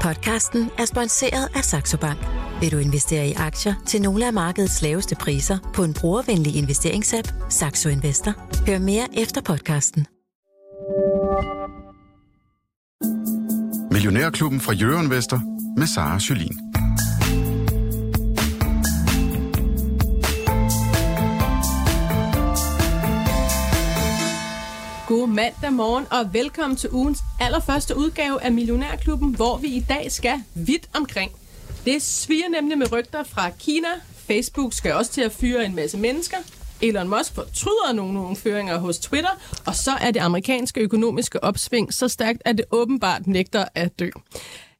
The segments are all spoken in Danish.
Podcasten er sponsoreret af Saxo Bank. Vil du investere i aktier til nogle af markedets laveste priser på en brugervenlig investeringsapp, Saxo Investor? Hør mere efter podcasten. Millionærklubben fra Jørgen Vester med Sara Jolin. Mandag morgen, og velkommen til ugens allerførste udgave af Millionærklubben, hvor vi i dag skal vidt omkring. Det sviger nemlig med rygter fra Kina. Facebook skal også til at fyre en masse mennesker. Elon Musk fortryder nogle, nogle føringer hos Twitter, og så er det amerikanske økonomiske opsving så stærkt, at det åbenbart nægter at dø.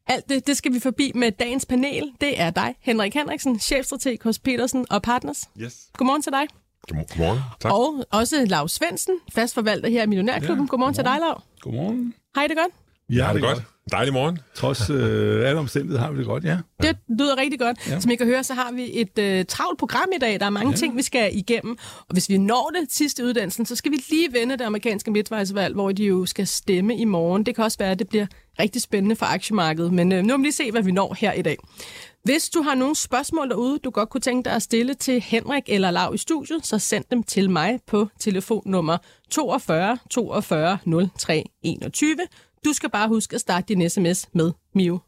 Alt det, det skal vi forbi med dagens panel. Det er dig, Henrik Henriksen, chefstrateg hos Petersen og Partners. Yes. Godmorgen til dig. Godmorgen. Tak. Og også Lav Svendsen, fastforvalter her i Millionærklubben. Ja, Godmorgen til dig, Lav. Godmorgen. Hej det godt? Ja, har det godt. Dejlig morgen. Trods øh, alle omstændigheder har vi det godt, ja. Det lyder rigtig godt. Ja. Som I kan høre, så har vi et øh, travlt program i dag. Der er mange. Ja. ting, vi skal igennem. Og hvis vi når det sidste uddannelsen, så skal vi lige vende det amerikanske midtvejsvalg, hvor de jo skal stemme i morgen. Det kan også være, at det bliver rigtig spændende for aktiemarkedet. Men øh, nu må vi lige se, hvad vi når her i dag. Hvis du har nogle spørgsmål derude, du godt kunne tænke dig at stille til Henrik eller Lav i studiet, så send dem til mig på telefonnummer 42 42 03 21. Du skal bare huske at starte din sms med Mio.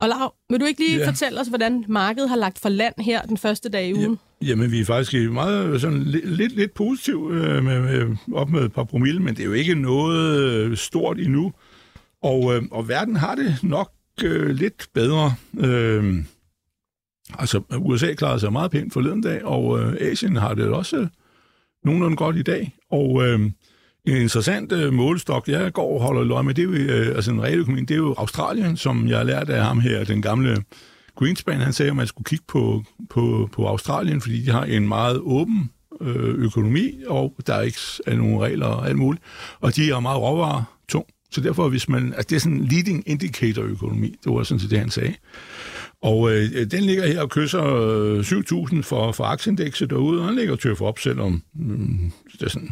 Og Lav, vil du ikke lige ja. Ja. fortælle os, hvordan markedet har lagt for land her den første dag i ugen? Jamen, vi er faktisk meget sådan, lidt, lidt, lidt positiv øh, med, med, op med et par promille, men det er jo ikke noget øh, stort endnu. Og, øh, og verden har det nok øh, lidt bedre. Øh, altså, USA klarede sig meget pænt forleden dag, og øh, Asien har det også øh, nogenlunde godt i dag. Og øh, en interessant øh, målestok, jeg går og holder løg med, det er jo, øh, altså en realøkonomi, det er jo Australien, som jeg har lært af ham her, den gamle Greenspan, han sagde, at man skulle kigge på, på, på Australien, fordi de har en meget åben øh, økonomi, og der er ikke er nogen regler og alt muligt. Og de er meget råvarer. Så derfor, hvis man, altså det er sådan en leading indicator økonomi, det var sådan set det, han sagde. Og øh, den ligger her og kysser øh, 7.000 for, for aktieindekset derude, og den ligger tøf op, selvom mm, det er sådan,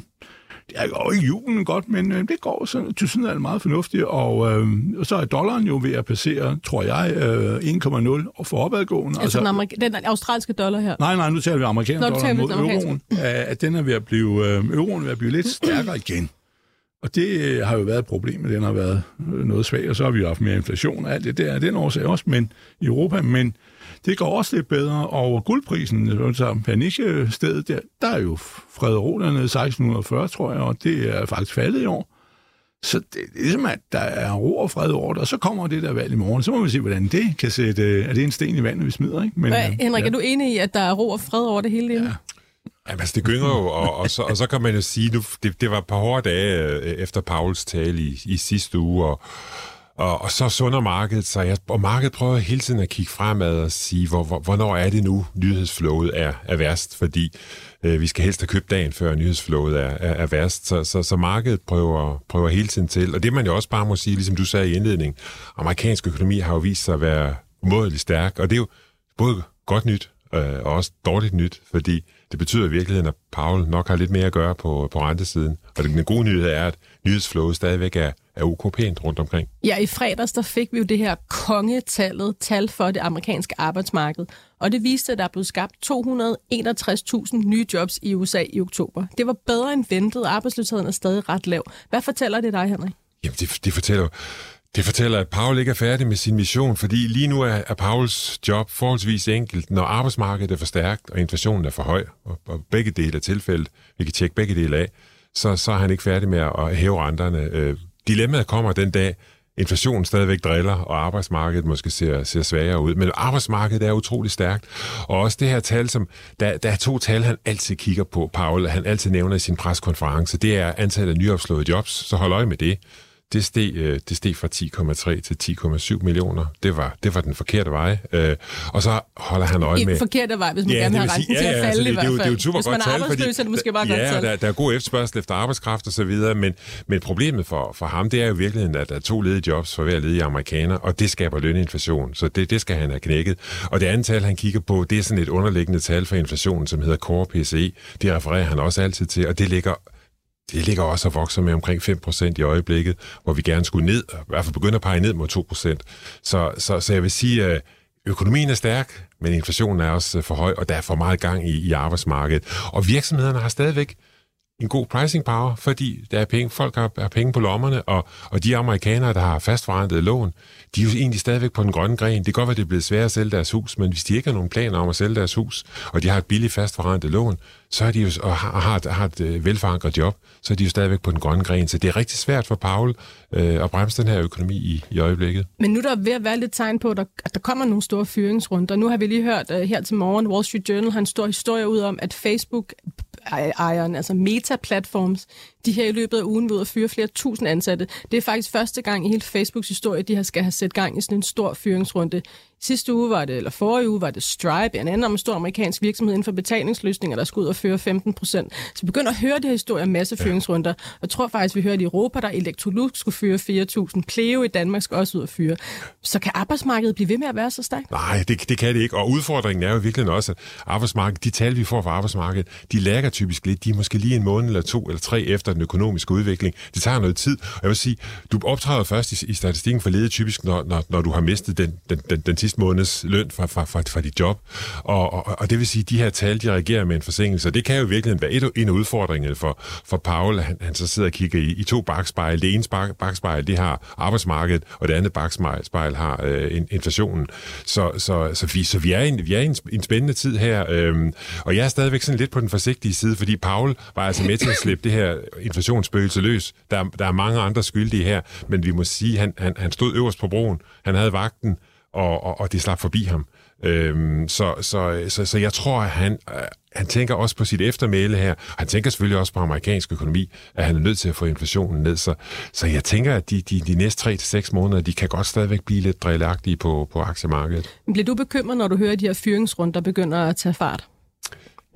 det går ikke julen godt, men øh, det går sådan, til sådan er det meget fornuftigt, og, øh, og så er dollaren jo ved at passere, tror jeg, øh, 1,0 og for opadgående. Altså den, amerika- den australske dollar her. Nej, nej, nu taler vi amerikansk dollar mod den euroen, at at den er ved at blive, øh, euroen er ved at blive lidt stærkere igen. Og det øh, har jo været et problem, at den har været øh, noget svag, og så har vi jo haft mere inflation og alt det der, den årsag også, men i Europa, men det går også lidt bedre, og guldprisen, så panikstedet der, der er jo fred og ro dernede 1640, tror jeg, og det er faktisk faldet i år. Så det er ligesom, at der er ro og fred over det, og så kommer det der valg i morgen. Så må vi se, hvordan det kan sætte... øh, Er det en sten i vandet, vi smider, ikke? Men, Øh, øh, Henrik, er du enig i, at der er ro og fred over det hele? Ja. Jamen, altså, det gynger jo, og, og, så, og så kan man jo sige, nu, det, det var et par hårde dage øh, efter Pauls tale i, i sidste uge, og, og, og så sunder markedet sig, jeg, og markedet prøver hele tiden at kigge fremad og sige, hvor, hvor, hvornår er det nu, nyhedsflowet er, er værst, fordi øh, vi skal helst have købt dagen, før nyhedsflowet er, er, er værst, så, så, så markedet prøver, prøver hele tiden til, og det man jo også bare må sige, ligesom du sagde i indledning, amerikansk økonomi har jo vist sig at være umådeligt stærk, og det er jo både godt nyt øh, og også dårligt nyt, fordi det betyder i virkeligheden, at Paul nok har lidt mere at gøre på, på rentesiden. Og den gode nyhed er, at nyhedsflowet stadigvæk er, er ok pænt rundt omkring. Ja, i fredags der fik vi jo det her kongetallet tal for det amerikanske arbejdsmarked. Og det viste, at der er blevet skabt 261.000 nye jobs i USA i oktober. Det var bedre end ventet, og arbejdsløsheden er stadig ret lav. Hvad fortæller det dig, Henrik? Jamen, det, det fortæller det fortæller, at Paul ikke er færdig med sin mission, fordi lige nu er, er Pauls job forholdsvis enkelt. Når arbejdsmarkedet er for stærkt, og inflationen er for høj, og, og begge dele er tilfældet, vi kan tjekke begge dele af, så, så er han ikke færdig med at hæve renterne. Øh, dilemmaet kommer den dag, inflationen stadigvæk driller, og arbejdsmarkedet måske ser, ser svagere ud. Men arbejdsmarkedet er utrolig stærkt. Og også det her tal, som der, der er to tal, han altid kigger på, Paul, han altid nævner i sin preskonference, det er antallet af nyopslåede jobs, så hold øje med det. Det steg, øh, det steg fra 10,3 til 10,7 millioner. Det var, det var den forkerte vej. Øh, og så holder han øje I med... forkerte vej, hvis man Ja, gerne det vil have sige- renten til ja, at ja, falde altså, i det- det er jo- hvert det er fald. jo et super Hvis man godt tal, fordi- er det måske bare godt Ja, tal. der, der er god efterspørgsel efter arbejdskraft og så videre, men, men problemet for, for ham, det er jo i virkeligheden, at der er to ledige jobs for hver ledig amerikaner, og det skaber løninflation, så det, det skal han have knækket. Og det andet tal, han kigger på, det er sådan et underliggende tal for inflationen, som hedder Core PCE. Det refererer han også altid til, og det ligger det ligger også og vokser med omkring 5% i øjeblikket, hvor vi gerne skulle ned, og i hvert fald begynde at pege ned mod 2%. Så, så, så jeg vil sige, at økonomien er stærk, men inflationen er også øh, for høj, og der er for meget gang i, i arbejdsmarkedet. Og virksomhederne har stadigvæk en god pricing power, fordi der er penge, folk har, har penge på lommerne, og, og de amerikanere, der har fastforrentet lån, de er jo egentlig stadigvæk på den grønne gren. Det kan godt være, det er blevet svært at sælge deres hus, men hvis de ikke har nogen planer om at sælge deres hus, og de har et billigt fastforrentet lån, så er de jo, og har, har, har et øh, velforankret job, så er de jo stadigvæk på den grønne gren. Så det er rigtig svært for Paul øh, at bremse den her økonomi i, i øjeblikket. Men nu er der ved at være lidt tegn på, at der, at der kommer nogle store fyringsrunder. Nu har vi lige hørt uh, her til morgen, Wall Street Journal har en stor historie ud om, at Facebook ejeren, altså Meta Platforms, de her i løbet af ugen ved at fyre flere tusind ansatte. Det er faktisk første gang i hele Facebooks historie, de har skal have sat gang i sådan en stor fyringsrunde. Sidste uge var det, eller forrige uge var det Stripe, en anden stor amerikansk virksomhed inden for betalingsløsninger, der skulle ud og føre 15 procent. Så begynder at høre det her historie om masse fyringsrunder. Jeg tror faktisk, vi hørte i Europa, der Electrolux skulle fyre 4.000. Pleo i Danmark skal også ud og fyre. Så kan arbejdsmarkedet blive ved med at være så stærkt? Nej, det, det kan det ikke. Og udfordringen er jo virkelig også, at arbejdsmarkedet, de tal, vi får fra arbejdsmarkedet, de lægger typisk lidt. De er måske lige en måned eller to eller tre efter den økonomiske udvikling. Det tager noget tid. Og jeg vil sige, du optræder først i, i statistikken for ledet typisk, når, når, når du har mistet den, den, den, den sidste måneds løn fra, fra, fra, fra dit job. Og, og, og det vil sige, at de her tal, de reagerer med en forsinkelse. Det kan jo virkelig være et, en af udfordringerne for, for Paul, han, han så sidder og kigger i, i to bagspejl. Det ene bagspejl, det har arbejdsmarkedet, og det andet bagspejl har øh, inflationen. Så, så, så, vi, så vi er, i, vi er i en, en spændende tid her, øh, og jeg er stadigvæk sådan lidt på den forsigtige side, fordi Paul var altså med til at slippe det her inflationsspøgelse løs. Der, der er mange andre skyldige her, men vi må sige, at han, han, han stod øverst på broen. Han havde vagten, og, og, og det slap forbi ham. Øhm, så, så, så, så jeg tror, at han, øh, han tænker også på sit eftermæle her. Han tænker selvfølgelig også på amerikansk økonomi, at han er nødt til at få inflationen ned. Så, så jeg tænker, at de, de, de næste 3 til seks måneder, de kan godt stadigvæk blive lidt drilleagtige på, på aktiemarkedet. Bliver du bekymret, når du hører, at de her fyringsrunder begynder at tage fart?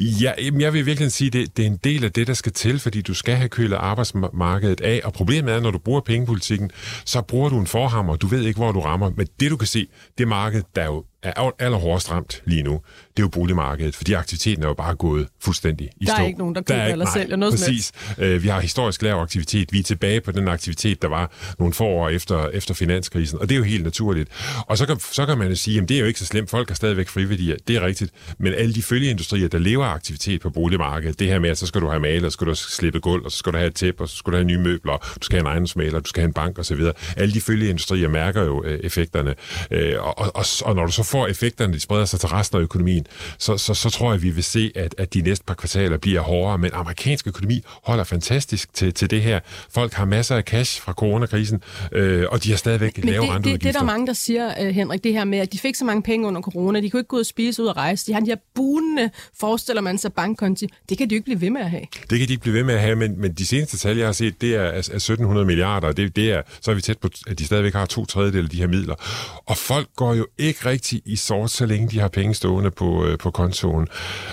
Ja, jeg vil virkelig sige, at det, det er en del af det, der skal til, fordi du skal have kølet arbejdsmarkedet af. Og problemet er, når du bruger pengepolitikken, så bruger du en forhammer. Du ved ikke, hvor du rammer. Men det, du kan se, det marked, der jo er allerhårdest ramt lige nu, det er jo boligmarkedet, fordi aktiviteten er jo bare gået fuldstændig i stå. Der er ikke nogen, der køber der eller nej, sælger noget præcis. Uh, vi har historisk lav aktivitet. Vi er tilbage på den aktivitet, der var nogle få år efter, efter finanskrisen, og det er jo helt naturligt. Og så kan, så kan man jo sige, at det er jo ikke så slemt. Folk har stadigvæk friværdier. Det er rigtigt. Men alle de følgeindustrier, der lever af aktivitet på boligmarkedet, det her med, at så skal du have maler, så skal du slippe gulv, og så skal du have et tæppe, og så skal du have nye møbler, du skal have en ejendomsmaler, du skal have en bank osv. Alle de følgeindustrier mærker jo uh, effekterne. Uh, og, og, og, og når du så får effekterne, de spreder sig til resten af økonomien, så, så, så tror jeg, at vi vil se, at, at de næste par kvartaler bliver hårdere. Men amerikansk økonomi holder fantastisk til, til det her. Folk har masser af cash fra coronakrisen, øh, og de har stadigvæk Men lave det, det, det er der mange, der siger, uh, Henrik, det her med, at de fik så mange penge under corona, de kunne ikke gå ud og spise ud og rejse. De har de her bunende, forestiller man sig, bankkonti. Det kan de jo ikke blive ved med at have. Det kan de ikke blive ved med at have, men, men de seneste tal, jeg har set, det er, er 1700 milliarder, det, det er, så er vi tæt på, at de stadigvæk har to tredjedel af de her midler. Og folk går jo ikke rigtig i sort, så længe de har penge stående på, øh, på kontoen.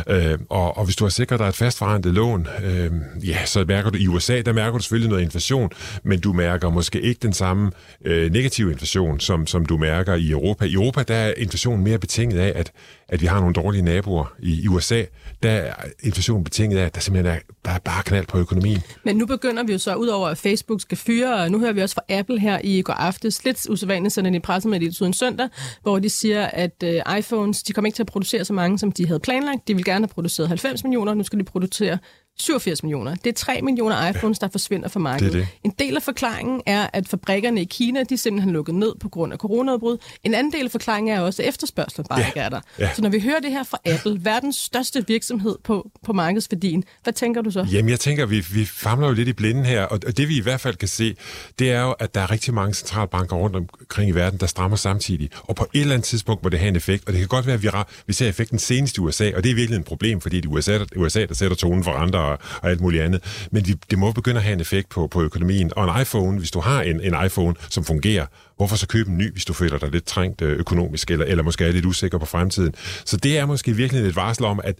Øh, og, og hvis du har sikret dig et fastforrentet lån, øh, ja, så mærker du i USA, der mærker du selvfølgelig noget inflation, men du mærker måske ikke den samme øh, negative inflation, som, som du mærker i Europa. I Europa, der er inflationen mere betinget af, at, at vi har nogle dårlige naboer. I, i USA, der er inflationen betinget af, at der simpelthen er, der er bare knald på økonomien. Men nu begynder vi jo så, udover at Facebook skal fyre, og nu hører vi også fra Apple her i går aftes, lidt usædvanligt sådan i pressemeddelelsen uden søndag, hvor de siger, at øh, iPhones, de kommer ikke til at producere så mange, som de havde planlagt. De ville gerne have produceret 90 millioner, nu skal de producere 87 millioner. Det er 3 millioner iPhones, der forsvinder fra markedet. Det det. En del af forklaringen er, at fabrikkerne i Kina, de simpelthen lukket ned på grund af coronaudbrud. En anden del af forklaringen er også, at efterspørgselen bare ja. ikke er der. Ja. Så når vi hører det her fra Apple, verdens største virksomhed på, på markedsværdien, hvad tænker du så? Jamen, jeg tænker, vi, vi famler jo lidt i blinden her, og, og det vi i hvert fald kan se, det er jo, at der er rigtig mange centralbanker rundt omkring i verden, der strammer samtidig. Og på et eller andet tidspunkt må det have en effekt, og det kan godt være, at vi, vi ser effekten senest i USA, og det er virkelig en problem, fordi det er USA, USA der sætter tonen for andre og, og alt muligt andet. Men vi, det må begynde at have en effekt på, på økonomien. Og en iPhone, hvis du har en, en iPhone, som fungerer, hvorfor så købe en ny, hvis du føler dig lidt trængt øh, økonomisk, eller, eller måske er lidt usikker på fremtiden. Så det er måske virkelig et varsel om, at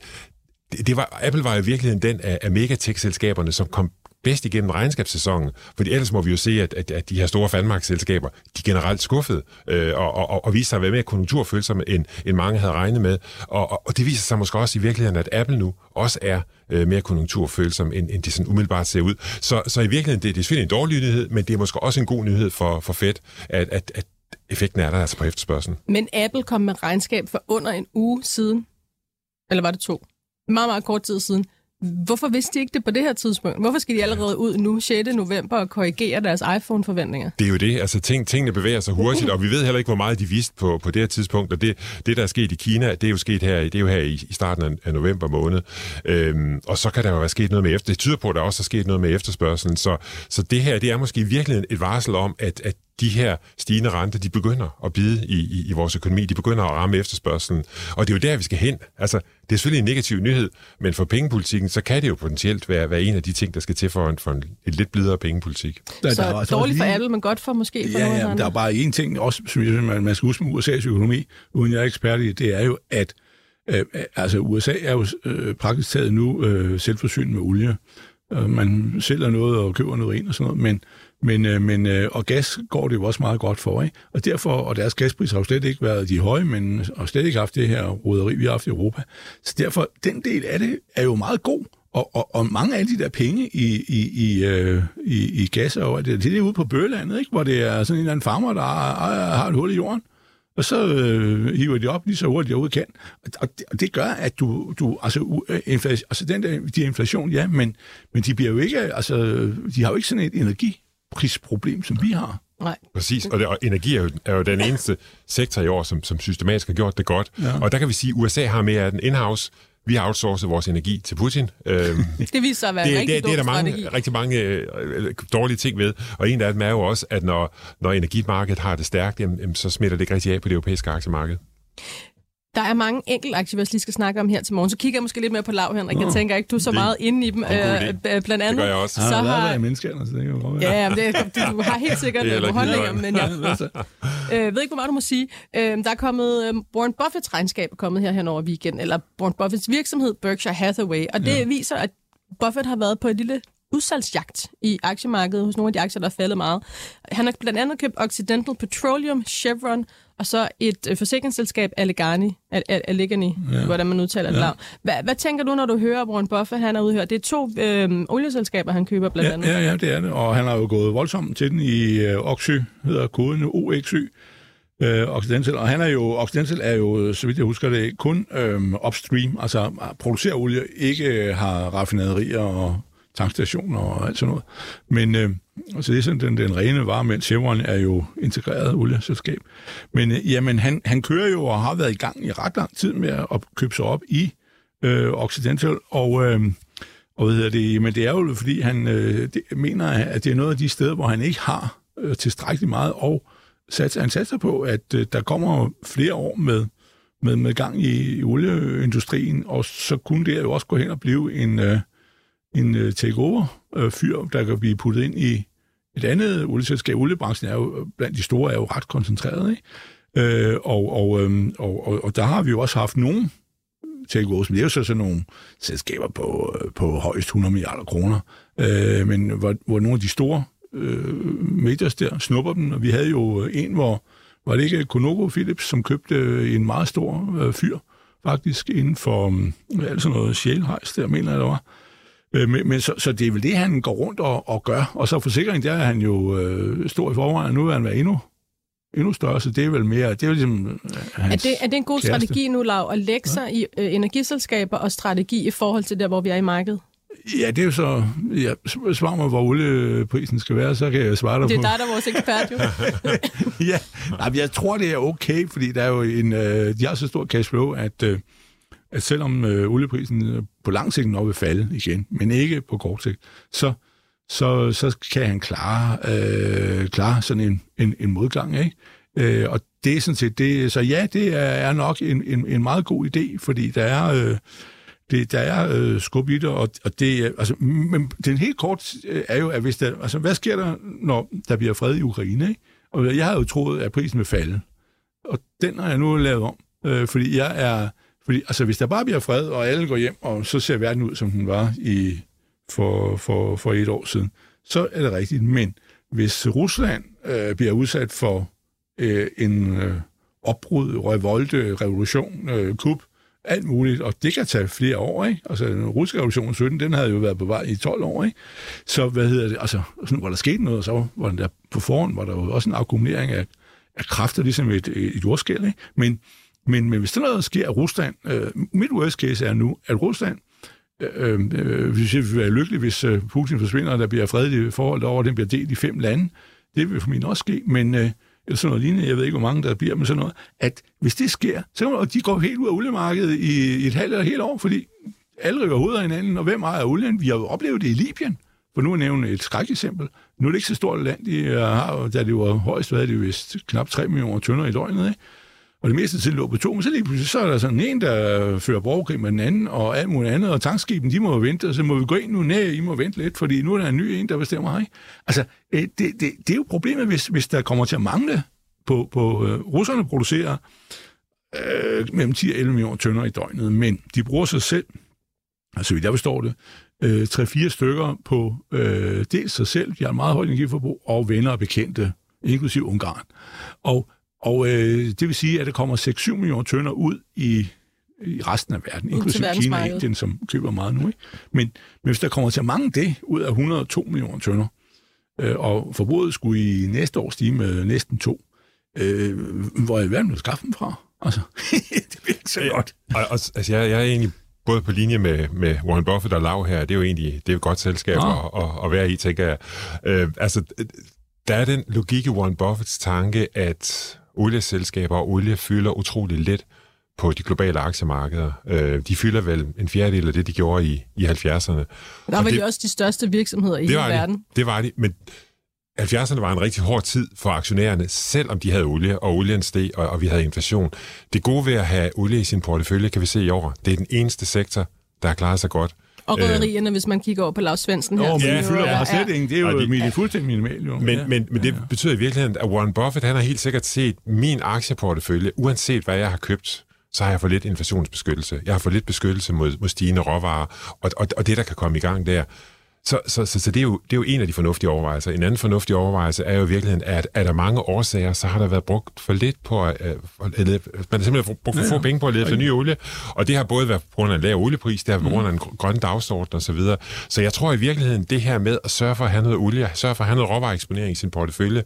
det, det var, Apple var i virkeligheden den af, af megatech-selskaberne, som kom bedst igennem regnskabssæsonen, fordi ellers må vi jo se, at, at, at de her store fandmarksselskaber, de er generelt skuffede, øh, og, og, og viser sig at være mere konjunkturfølsomme, end, end mange havde regnet med. Og, og, og det viser sig måske også i virkeligheden, at Apple nu også er øh, mere konjunkturfølsom, end, end det sådan umiddelbart ser ud. Så, så i virkeligheden, det, det er selvfølgelig en dårlig nyhed, men det er måske også en god nyhed for, for Fed, at, at, at effekten er der altså på efterspørgselen. Men Apple kom med regnskab for under en uge siden. Eller var det to? Meget, meget kort tid siden. Hvorfor vidste de ikke det på det her tidspunkt? Hvorfor skal de allerede ud nu 6. november og korrigere deres iPhone-forventninger? Det er jo det. Altså, ting, tingene bevæger sig hurtigt, og vi ved heller ikke, hvor meget de vidste på, på det her tidspunkt. Og det, det, der er sket i Kina, det er jo sket her, det er jo her i, i starten af, af november måned. Øhm, og så kan der jo være sket noget med efter. Det tyder på, at der også er sket noget med efterspørgselen. Så, så det her, det er måske virkelig et varsel om, at, at de her stigende renter, de begynder at bide i, i, i vores økonomi, de begynder at ramme efterspørgselen. Og det er jo der, vi skal hen. Altså, det er selvfølgelig en negativ nyhed, men for pengepolitikken, så kan det jo potentielt være, være en af de ting, der skal til for en, for en et lidt blidere pengepolitik. Der, så der altså dårligt for Apple, men godt for måske for ja, nogle ja, der er bare én ting, også, som jeg synes, man, man skal huske med USA's økonomi, uden jeg er ekspert i det, er jo, at øh, altså USA er jo øh, praktisk taget nu øh, selvforsynet med olie. Øh, man sælger noget og køber noget ind og sådan noget, men men, øh, men, øh, og gas går det jo også meget godt for, ikke? Og derfor, og deres gaspriser har jo slet ikke været de høje, men har slet ikke haft det her roderi, vi har haft i Europa. Så derfor, den del af det er jo meget god. Og, og, og mange af de der penge i, i, i, øh, i, i gas og det, det er ude på Bølandet, ikke? hvor det er sådan en eller anden farmer, der har, har et hul i jorden. Og så øh, hiver de op lige så hurtigt, de kan. Og det, og det gør, at du, du altså, øh, inflation, altså den der, de inflation, ja, men, men de bliver jo ikke, altså, de har jo ikke sådan et energi prisproblem, som vi har. Nej. Præcis, og, det, og energi er jo, er jo den eneste sektor i år, som, som systematisk har gjort det godt. Ja. Og der kan vi sige, at USA har mere af den in-house. Vi har outsourcet vores energi til Putin. Øhm, det viser sig at være det, en rigtig det, det er der mange, strategi. rigtig mange øh, dårlige ting ved. Og en af dem er jo også, at når, når energimarkedet har det stærkt, jamen, jamen, så smitter det ikke rigtig af på det europæiske aktiemarked. Der er mange enkelte aktier, vi også lige skal snakke om her til morgen. Så kigger jeg måske lidt mere på Lav, Henrik. Jeg tænker ikke, du er så Det- meget inde i dem. Øh, øh, blandt andet, Det gør jeg også. så har har... af mennesker, så det kan jo godt. Ja, ja, det, du, du har helt sikkert Det er nogle holdninger, men jeg øh, ved ikke, hvor meget du må sige. Øh, der er kommet, øh, Warren Buffets regnskab er kommet her hen over weekenden, eller Warren Buffets virksomhed, Berkshire Hathaway, og det ja. viser, at Buffett har været på et lille udsalgsjagt i aktiemarkedet hos nogle af de aktier, der er faldet meget. Han har blandt andet købt Occidental Petroleum, Chevron, og så et øh, forsikringsselskab, Allegheny, Al- Al- Allegheny ja. hvordan man udtaler det ja. hvad, hvad tænker du, når du hører Warren Buffett, han er ude her? Det er to øh, olieselskaber, han køber blandt Ja, andet. ja, ja, det er det. Og han har jo gået voldsomt til den i øh, Oxy, hedder koden OXY. Øh, Occidental. Og han er jo, Occidental er jo, så vidt jeg husker det, kun øh, upstream, altså producerer olie, ikke har raffinaderier og tankstationer og alt sådan noget. Men øh, så det er sådan den, den rene vare, mens Chevron er jo integreret olieselskab. Men øh, jamen, han, han kører jo og har været i gang i ret lang tid med at købe sig op i øh, Occidental, og... Øh, og hvad hedder det, men det er jo fordi, han øh, det, mener, at det er noget af de steder, hvor han ikke har øh, tilstrækkeligt meget, og sats, han satser på, at øh, der kommer flere år med, med, med gang i, i olieindustrien, og så kunne det jo også gå hen og blive en, øh, en øh, takeover-fyr, øh, der kan blive puttet ind i et andet olieselskab. Oliebranchen er jo, øh, blandt de store, er jo ret koncentreret, ikke? Øh, og, og, øh, og, og, og der har vi jo også haft nogle takeovers, men det er jo så sådan nogle selskaber på, øh, på højst 100 milliarder kroner, øh, men hvor, hvor nogle af de store øh, mediers der snupper dem, og vi havde jo en, hvor var det ikke Konogo Philips, som købte en meget stor øh, fyr, faktisk inden for øh, altså noget sjælhejs, der, mener jeg, der var. Øh, men, men så, så det er vel det, han går rundt og, og gør. Og så forsikring, der er han jo øh, stor i forvejen, nu er han været endnu, endnu større, så det er vel mere, det er jo ligesom øh, Er det, er det en god kæreste. strategi nu, Lav, at lægge sig i øh, energiselskaber og strategi i forhold til der, hvor vi er i markedet? Ja, det er jo så... Ja, svar mig, hvor olieprisen skal være, så kan jeg svare dig Det er på. dig, der er vores ekspert, jo. ja, Nej, jeg tror, det er okay, fordi der er jo en, øh, de har så stor cashflow, at, øh, at selvom øh, olieprisen øh, på lang sigt nok vil falde igen, men ikke på kort sigt, så, så, så kan han klare, øh, klare sådan en, en, en modgang, ikke? Øh, og det er sådan set det. Så ja, det er, nok en, en, en meget god idé, fordi der er... Øh, det, der er øh, skub i det, og, og det, altså, men den helt kort øh, er jo, at hvis der, altså, hvad sker der, når der bliver fred i Ukraine, ikke? Og jeg havde jo troet, at prisen vil falde, og den har jeg nu lavet om, øh, fordi jeg er, fordi, altså, hvis der bare bliver fred, og alle går hjem, og så ser verden ud, som den var i for, for, for et år siden, så er det rigtigt. Men hvis Rusland øh, bliver udsat for øh, en øh, opbrud, revolte, revolution, øh, kup, alt muligt, og det kan tage flere år, ikke? Altså, den russiske revolution 17, den havde jo været på vej i 12 år, ikke? Så, hvad hedder det, altså, sådan, hvor der skete noget, så var der på forhånd, var der jo også en akkumulering af, af kræfter, ligesom et, et jordskæld, ikke? Men, men, men hvis der noget sker, i Rusland, øh, mit worst case er nu, at Rusland øh, øh, øh hvis vi vil være lykkelige, hvis øh, Putin forsvinder, og der bliver fredelige forhold over, den bliver delt i fem lande. Det vil formentlig også ske, men øh, eller sådan noget lignende, jeg ved ikke, hvor mange der bliver, men sådan noget, at hvis det sker, så og de går helt ud af oliemarkedet i, i et halvt eller helt år, fordi alle river hovedet af hinanden, og hvem ejer olien? Vi har jo oplevet det i Libyen, for nu at nævne et skrækeksempel. Nu er det ikke så stort et land, de øh, har, da det var højst, hvad det vist knap 3 millioner tønder i døgnet, ikke? Og det meste tid lå på to, men så lige pludselig, så er der sådan en, der fører borgerkrig med den anden, og alt muligt andet, og tankskiben, de må jo vente, og så må vi gå ind nu, nej, I må vente lidt, fordi nu er der en ny en, der bestemmer her. Altså, øh, det, det, det er jo problemet, hvis, hvis der kommer til at mangle på, på uh, russerne producerer øh, mellem 10 og 11 millioner tønder i døgnet, men de bruger sig selv, altså vidt jeg forstår det, øh, 3-4 stykker på øh, dels sig selv, de har en meget højt energiforbrug, og venner og bekendte, inklusiv Ungarn. Og og øh, det vil sige, at der kommer 6-7 millioner tønder ud i, i resten af verden, inklusive Kina og Indien, som køber meget nu. Ikke? Men, men hvis der kommer til mange det ud af 102 millioner tønder, øh, og forbruget skulle i næste år stige med næsten to, øh, hvor er verden vil skaffe dem fra? Altså, det bliver ikke så godt. Og, og, altså, jeg, jeg er egentlig både på linje med, med Warren Buffett og Lav her, det er jo egentlig det er jo et godt selskab at, at, at være i, tænker jeg. Øh, altså, der er den logik i Warren Buffetts tanke, at olieselskaber og olie fylder utrolig lidt på de globale aktiemarkeder. Øh, de fylder vel en fjerdedel af det, de gjorde i, i 70'erne. Der var vel også de største virksomheder i hele verden. De, det var de, men 70'erne var en rigtig hård tid for aktionærerne, selvom de havde olie, og olien steg, og, og vi havde inflation. Det gode ved at have olie i sin portefølje, kan vi se i år, det er den eneste sektor, der har klaret sig godt. Og rødderierne, øh, hvis man kigger over på Lars Svendsen her. Nå, men det fylder bare slet Det er jo de, fuldstændig minimalt. Jo. Men, ja. men, men det betyder i virkeligheden, at Warren Buffett, han har helt sikkert set min aktieportefølje, uanset hvad jeg har købt, så har jeg for lidt inflationsbeskyttelse. Jeg har for lidt beskyttelse mod, mod stigende råvarer, og, og, og det, der kan komme i gang der. Så, så, så, så det, er jo, det er jo en af de fornuftige overvejelser. En anden fornuftig overvejelse er jo i virkeligheden, at er der mange årsager, så har der været brugt for lidt på at, at, lede, man har simpelthen brugt for ja, få penge på at lede efter ny olie, og det har både været på grund af en lav oliepris, det har været på grund af en grøn dagsorden osv. Så, videre. så jeg tror i virkeligheden, det her med at sørge for at have noget olie, sørge for at have noget råvareeksponering i sin portefølje,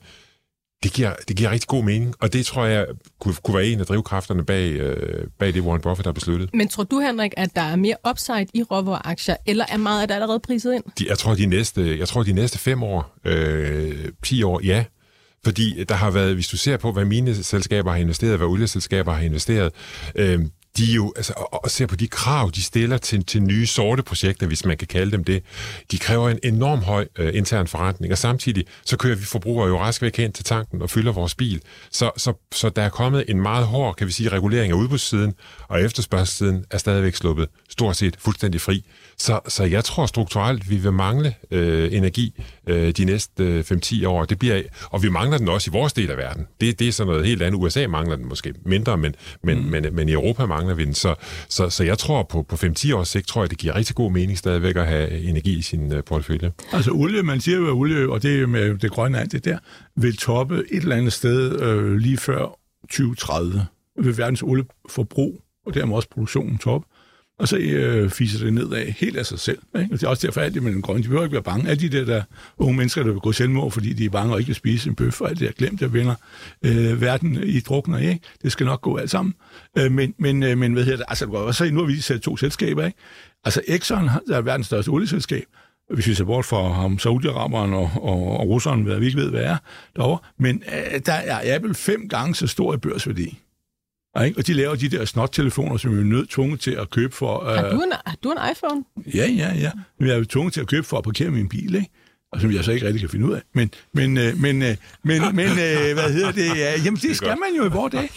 det giver, det giver rigtig god mening, og det tror jeg kunne, kunne være en af drivkræfterne bag, øh, bag det, Warren Buffett har besluttet. Men tror du, Henrik, at der er mere upside i råvareaktier, eller er meget af det allerede priset ind? De, jeg, tror, de næste, jeg tror, de næste fem år, øh, 10 år, ja. Fordi der har været, hvis du ser på, hvad mine selskaber har investeret, hvad olieselskaber har investeret, øh, de jo, altså, og, og ser på de krav, de stiller til, til nye sorte projekter, hvis man kan kalde dem det, de kræver en enorm høj øh, intern forretning, og samtidig så kører vi forbrugere jo rask væk hen til tanken og fylder vores bil. Så, så, så der er kommet en meget hård, kan vi sige, regulering af udbudssiden, og efterspørgselssiden er stadigvæk sluppet stort set fuldstændig fri. Så, så jeg tror strukturelt, vi vil mangle øh, energi øh, de næste øh, 5-10 år. Det bliver, og vi mangler den også i vores del af verden. Det, det er sådan noget helt andet. USA mangler den måske mindre, men, men, mm. men, men i Europa mangler vi den. Så, så, så jeg tror på, på 5-10 års sigt, tror jeg, det giver rigtig god mening stadigvæk at have energi i sin øh, portefølje. Altså olie, man siger jo, at olie, og det er med det grønne alt det der, vil toppe et eller andet sted øh, lige før 2030 vil verdens olieforbrug, og dermed også produktionen top og så øh, fiser det nedad helt af sig selv. Ikke? Og det er også derfor, at det med den grønne, de behøver ikke være bange. Alle de der, der unge mennesker, der vil gå selvmord, fordi de er bange og ikke vil spise en bøf, og alt det der glemt, der vender øh, verden i drukner, ikke? det skal nok gå alt sammen. Øh, men, men, øh, men hvad hedder det? Altså, og så nu har vi sat to selskaber, ikke? Altså Exxon, der er verdens største olieselskab, hvis vi ser bort fra ham, Saudi-Araberen og, og, og russeren, hvad vi ikke ved, hvad er derovre. Men øh, der er Apple fem gange så stor i børsværdi. Ikke? Og de laver de der snot-telefoner, som vi er nødt tvunget til at købe for... Øh... Har, du en, har du en iPhone? Ja, ja, ja. Vi er jo tvunget til at købe for at parkere min bil, ikke? Og som jeg så ikke rigtig kan finde ud af. Men, men, øh, men, øh, men, men øh, hvad hedder det? Ja, jamen, det skal man jo i vores dag.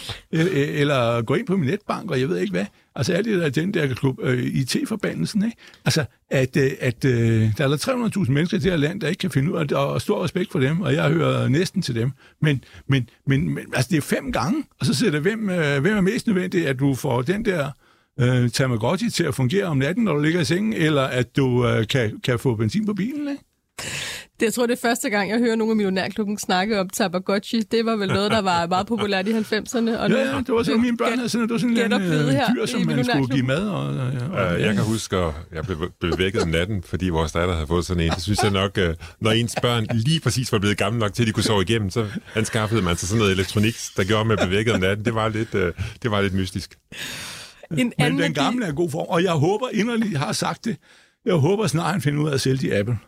Eller gå ind på min netbank, og jeg ved ikke hvad. Altså er det der den der klub, IT-forbandelsen, ikke? Altså, at, at der er 300.000 mennesker i det her land, der ikke kan finde ud af det, og stor respekt for dem, og jeg hører næsten til dem. Men, men, men, men altså, det er fem gange, og så siger det, hvem, hvem er mest nødvendigt, at du får den der øh, Tamagotchi til at fungere om natten, når du ligger i sengen, eller at du øh, kan, kan få benzin på bilen, ikke? Det, jeg tror, det er første gang, jeg hører nogle af millionærklubben snakke om Tamagotchi. Det var vel noget, der var meget populært i 90'erne. Og ja, ja, det var sådan, mine børn havde sådan, det var sådan en uh, dyr, som man skulle give mad. Og, og, og, uh, jeg kan huske, at jeg blev, blev vækket om natten, fordi vores datter havde fået sådan en. Det synes jeg nok, uh, når ens børn lige præcis var blevet gamle nok til, at de kunne sove igennem, så anskaffede man sig sådan noget elektronik, der gjorde, at man blev vækket om natten. Det var lidt, uh, det var lidt mystisk. En Men den gamle er god form, og jeg håber inderligt, jeg har sagt det, jeg håber snart, han finder ud af at sælge de Apple.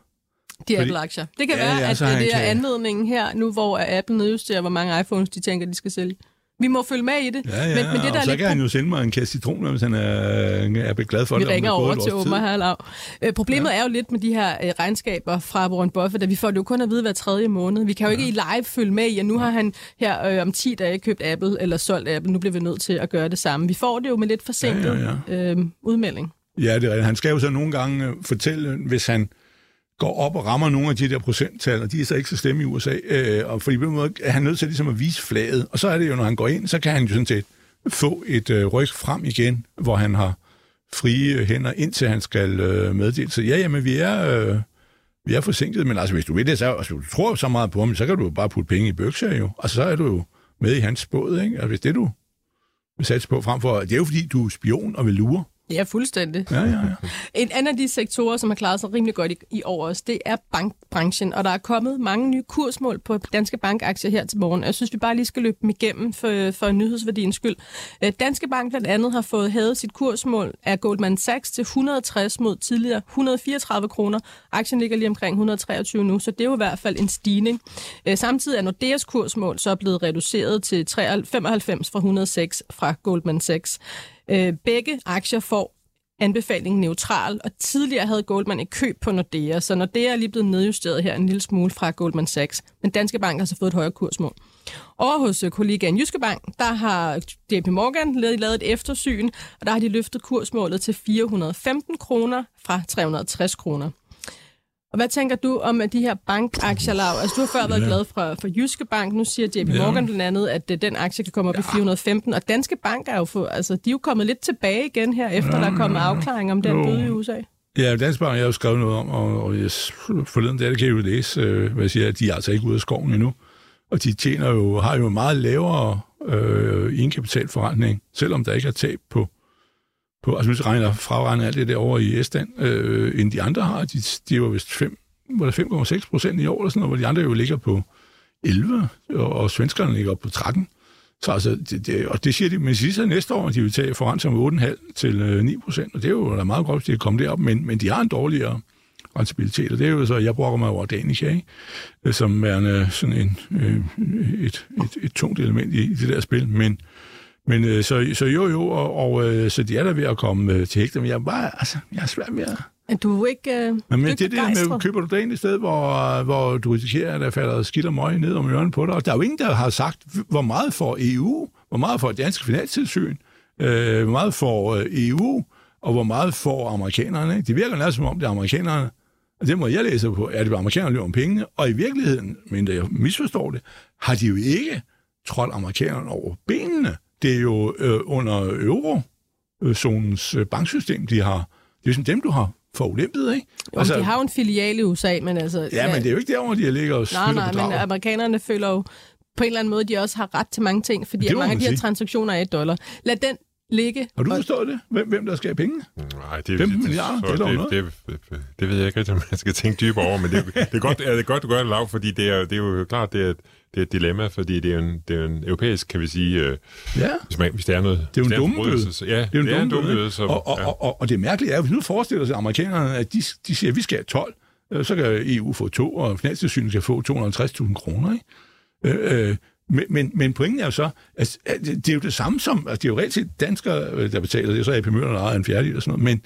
De Apple-aktier. Det kan ja, være, ja, at det, det er anledningen her, nu hvor Apple nedjusterer, hvor mange iPhones de tænker, de skal sælge. Vi må følge med i det. Ja, ja, men, men det, der og så lidt... kan han jo sende mig en kasse citroner, hvis han er, er glad for vi det. Vi ringer over til Omar her, Lav. Øh, problemet ja. er jo lidt med de her øh, regnskaber fra Warren Buffett, at vi får det jo kun at vide hver tredje måned. Vi kan jo ja. ikke i live følge med i, at nu har han her øh, om 10 dage købt Apple eller solgt Apple. Nu bliver vi nødt til at gøre det samme. Vi får det jo med lidt forsinket ja, ja, ja. Øh, udmelding. Ja, det er Han skal jo så nogle gange øh, fortælle, hvis han går op og rammer nogle af de der procenttal, og de er så ikke så stemme i USA, øh, og fordi på den måde er han nødt til ligesom at vise flaget, og så er det jo, når han går ind, så kan han jo sådan set få et øh, ryg frem igen, hvor han har frie øh, hænder, indtil han skal øh, meddele. sig, ja, jamen, vi er, øh, vi er forsinket, men altså, hvis du ved det, så, altså, du tror så meget på ham, så kan du jo bare putte penge i bøkser jo, og så er du jo med i hans båd, ikke? Altså, hvis det du vil satse på frem for, det er jo fordi, du er spion og vil lure, Ja, fuldstændig. Ja, ja, ja. En anden af de sektorer, som har klaret sig rimelig godt i, i år også, det er bankbranchen, og der er kommet mange nye kursmål på danske bankaktier her til morgen. Jeg synes, vi bare lige skal løbe dem igennem for, for nyhedsværdiens skyld. Øh, danske Bank blandt andet har fået hævet sit kursmål af Goldman Sachs til 160 mod tidligere 134 kroner. Aktien ligger lige omkring 123 nu, så det er jo i hvert fald en stigning. Øh, samtidig er Nordeas kursmål så blevet reduceret til 95 fra 106 fra Goldman Sachs. Øh, begge aktier får anbefalingen neutral, og tidligere havde Goldman et køb på Nordea, så Nordea er lige blevet nedjusteret her en lille smule fra Goldman Sachs, men Danske Bank har så fået et højere kursmål. Over hos øh, kollegaen Jyske Bank, der har JP Morgan lavet et eftersyn, og der har de løftet kursmålet til 415 kroner fra 360 kroner. Og hvad tænker du om at de her bankaktier, Lav? Altså, du har før været ja. glad for, for Jyske Bank. Nu siger JP Morgan blandt andet, at den aktie kan komme op ja. i 415. Og Danske Bank er jo, for, altså, de er jo kommet lidt tilbage igen her, efter ja, der er kommet afklaring om den jo. bøde i USA. Ja, Danske Bank jeg har jo skrevet noget om, og, og jeg, forleden der kan jeg jo læse, øh, hvad jeg siger, at de er altså ikke ude af skoven endnu. Og de tjener jo, har jo meget lavere øh, indkapitalforretning, selvom der ikke er tab på på, altså hvis regner fraregner alt det der over i Estland, øh, end de andre har. De, de var vist 5, 5,6 procent i år, eller sådan noget, hvor de andre jo ligger på 11, og, og svenskerne ligger på 13. Så altså, det, det, og det siger de, men siger næste år, de vil tage foran som 8,5 til øh, 9 procent, og det er jo da meget godt, at de kan komme derop, men, men de har en dårligere rentabilitet, og det er jo så, jeg bruger mig over Danica, ikke? Øh, som er sådan en, øh, et, et, et tungt element i, i det der spil, men men øh, så, så jo, jo, og, og øh, så de er der ved at komme øh, til hægter, men jeg er bare, altså, jeg er svært med at... Er du ikke øh, men, men det er det med, køber du dig ind et sted, hvor, hvor du risikerer, at der falder skidt og møg ned om ørerne på dig, og der er jo ingen, der har sagt, hvor meget for EU, hvor meget for dansk finanstilsyn, øh, hvor meget for øh, EU, og hvor meget for amerikanerne. Ikke? Det virker næsten som om, det er amerikanerne, og det må jeg læse på, er det amerikanerne løber om pengene, og i virkeligheden, men jeg misforstår det, har de jo ikke trådt amerikanerne over benene. Det er jo øh, under eurozonens øh, banksystem, de har. Det er sådan dem, du har forulempet, ikke? Jo, altså, de har jo en filial i USA, men altså... Ja, ja, men det er jo ikke derovre, de ligger og Nej, nej, men amerikanerne føler jo på en eller anden måde, de også har ret til mange ting, fordi mange af de her transaktioner er et dollar. Lad den ligge. Har du forstået det? Hvem, hvem der skal have penge? Nej, det, 5 milliarder, det, det, det, det, det, det ved jeg ikke rigtig, om man skal tænke dybere over, men det, det, er, godt, det er godt, du gør det lav, fordi det er, det er jo klart, det er, det er et dilemma, fordi det er en, det er en europæisk, kan vi sige, øh, ja. hvis, man, hvis det er noget... Det er jo en dumme Så, ja, det er, det er en dumme bøde. Og, og, ja. og, og, og det mærkelige er, hvis nu forestiller sig amerikanerne, at de, de siger, at vi skal have 12, øh, så kan EU få to, og Finanstilsynet kan få 250.000 kroner, ikke? Øh, øh, men, men, men pointen er jo så, at det er jo det samme som, altså det er jo rigtig set danskere, øh, der betaler det, så er AP Møller, der en fjerde og sådan noget, men,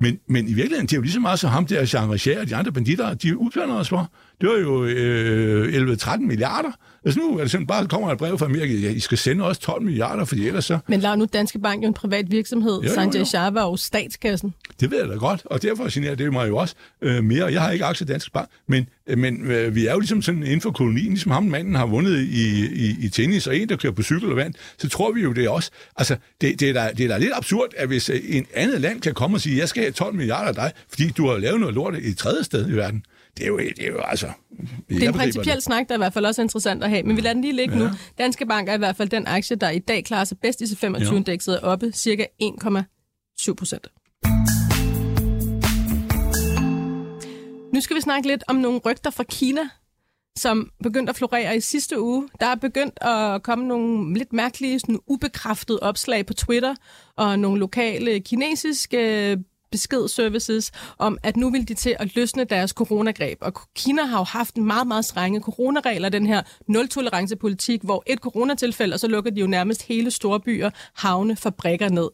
men, men i virkeligheden, det er jo lige så meget som ham der, Jean Richard og de andre banditter, de udplaner os for. Det var jo øh, 11-13 milliarder. Altså nu er det sådan, bare kommer et brev fra Amerika, ja, I skal sende også 12 milliarder, fordi ellers så... Men lav nu Danske Bank jo en privat virksomhed. Jo, Sanjay. Shah var jo statskassen. Det ved jeg da godt, og derfor signerer det mig jo også øh, mere. Jeg har ikke aktier i Dansk Bank, men, øh, men øh, vi er jo ligesom sådan inden for kolonien, ligesom ham manden har vundet i, i, i tennis, og en, der kører på cykel og vand, så tror vi jo det også. Altså, det, det, er da, det er da lidt absurd, at hvis øh, en andet land kan komme og sige, jeg skal have 12 milliarder af dig, fordi du har lavet noget lort i et tredje sted i verden. Det er jo, det er jo altså... Det er en principiel snak, der er i hvert fald også interessant at have, men vi lader den lige ligge ja. nu. Danske Bank er i hvert fald den aktie, der i dag klarer sig bedst i C25-indekset, er oppe cirka 1,7 procent. Nu skal vi snakke lidt om nogle rygter fra Kina, som begyndte at florere i sidste uge. Der er begyndt at komme nogle lidt mærkelige, sådan ubekræftede opslag på Twitter, og nogle lokale kinesiske beskedservices om, at nu vil de til at løsne deres coronagreb. Og Kina har jo haft en meget, meget strenge coronaregler, den her nul-tolerance-politik, hvor et coronatilfælde, og så lukker de jo nærmest hele store byer, havne, fabrikker ned.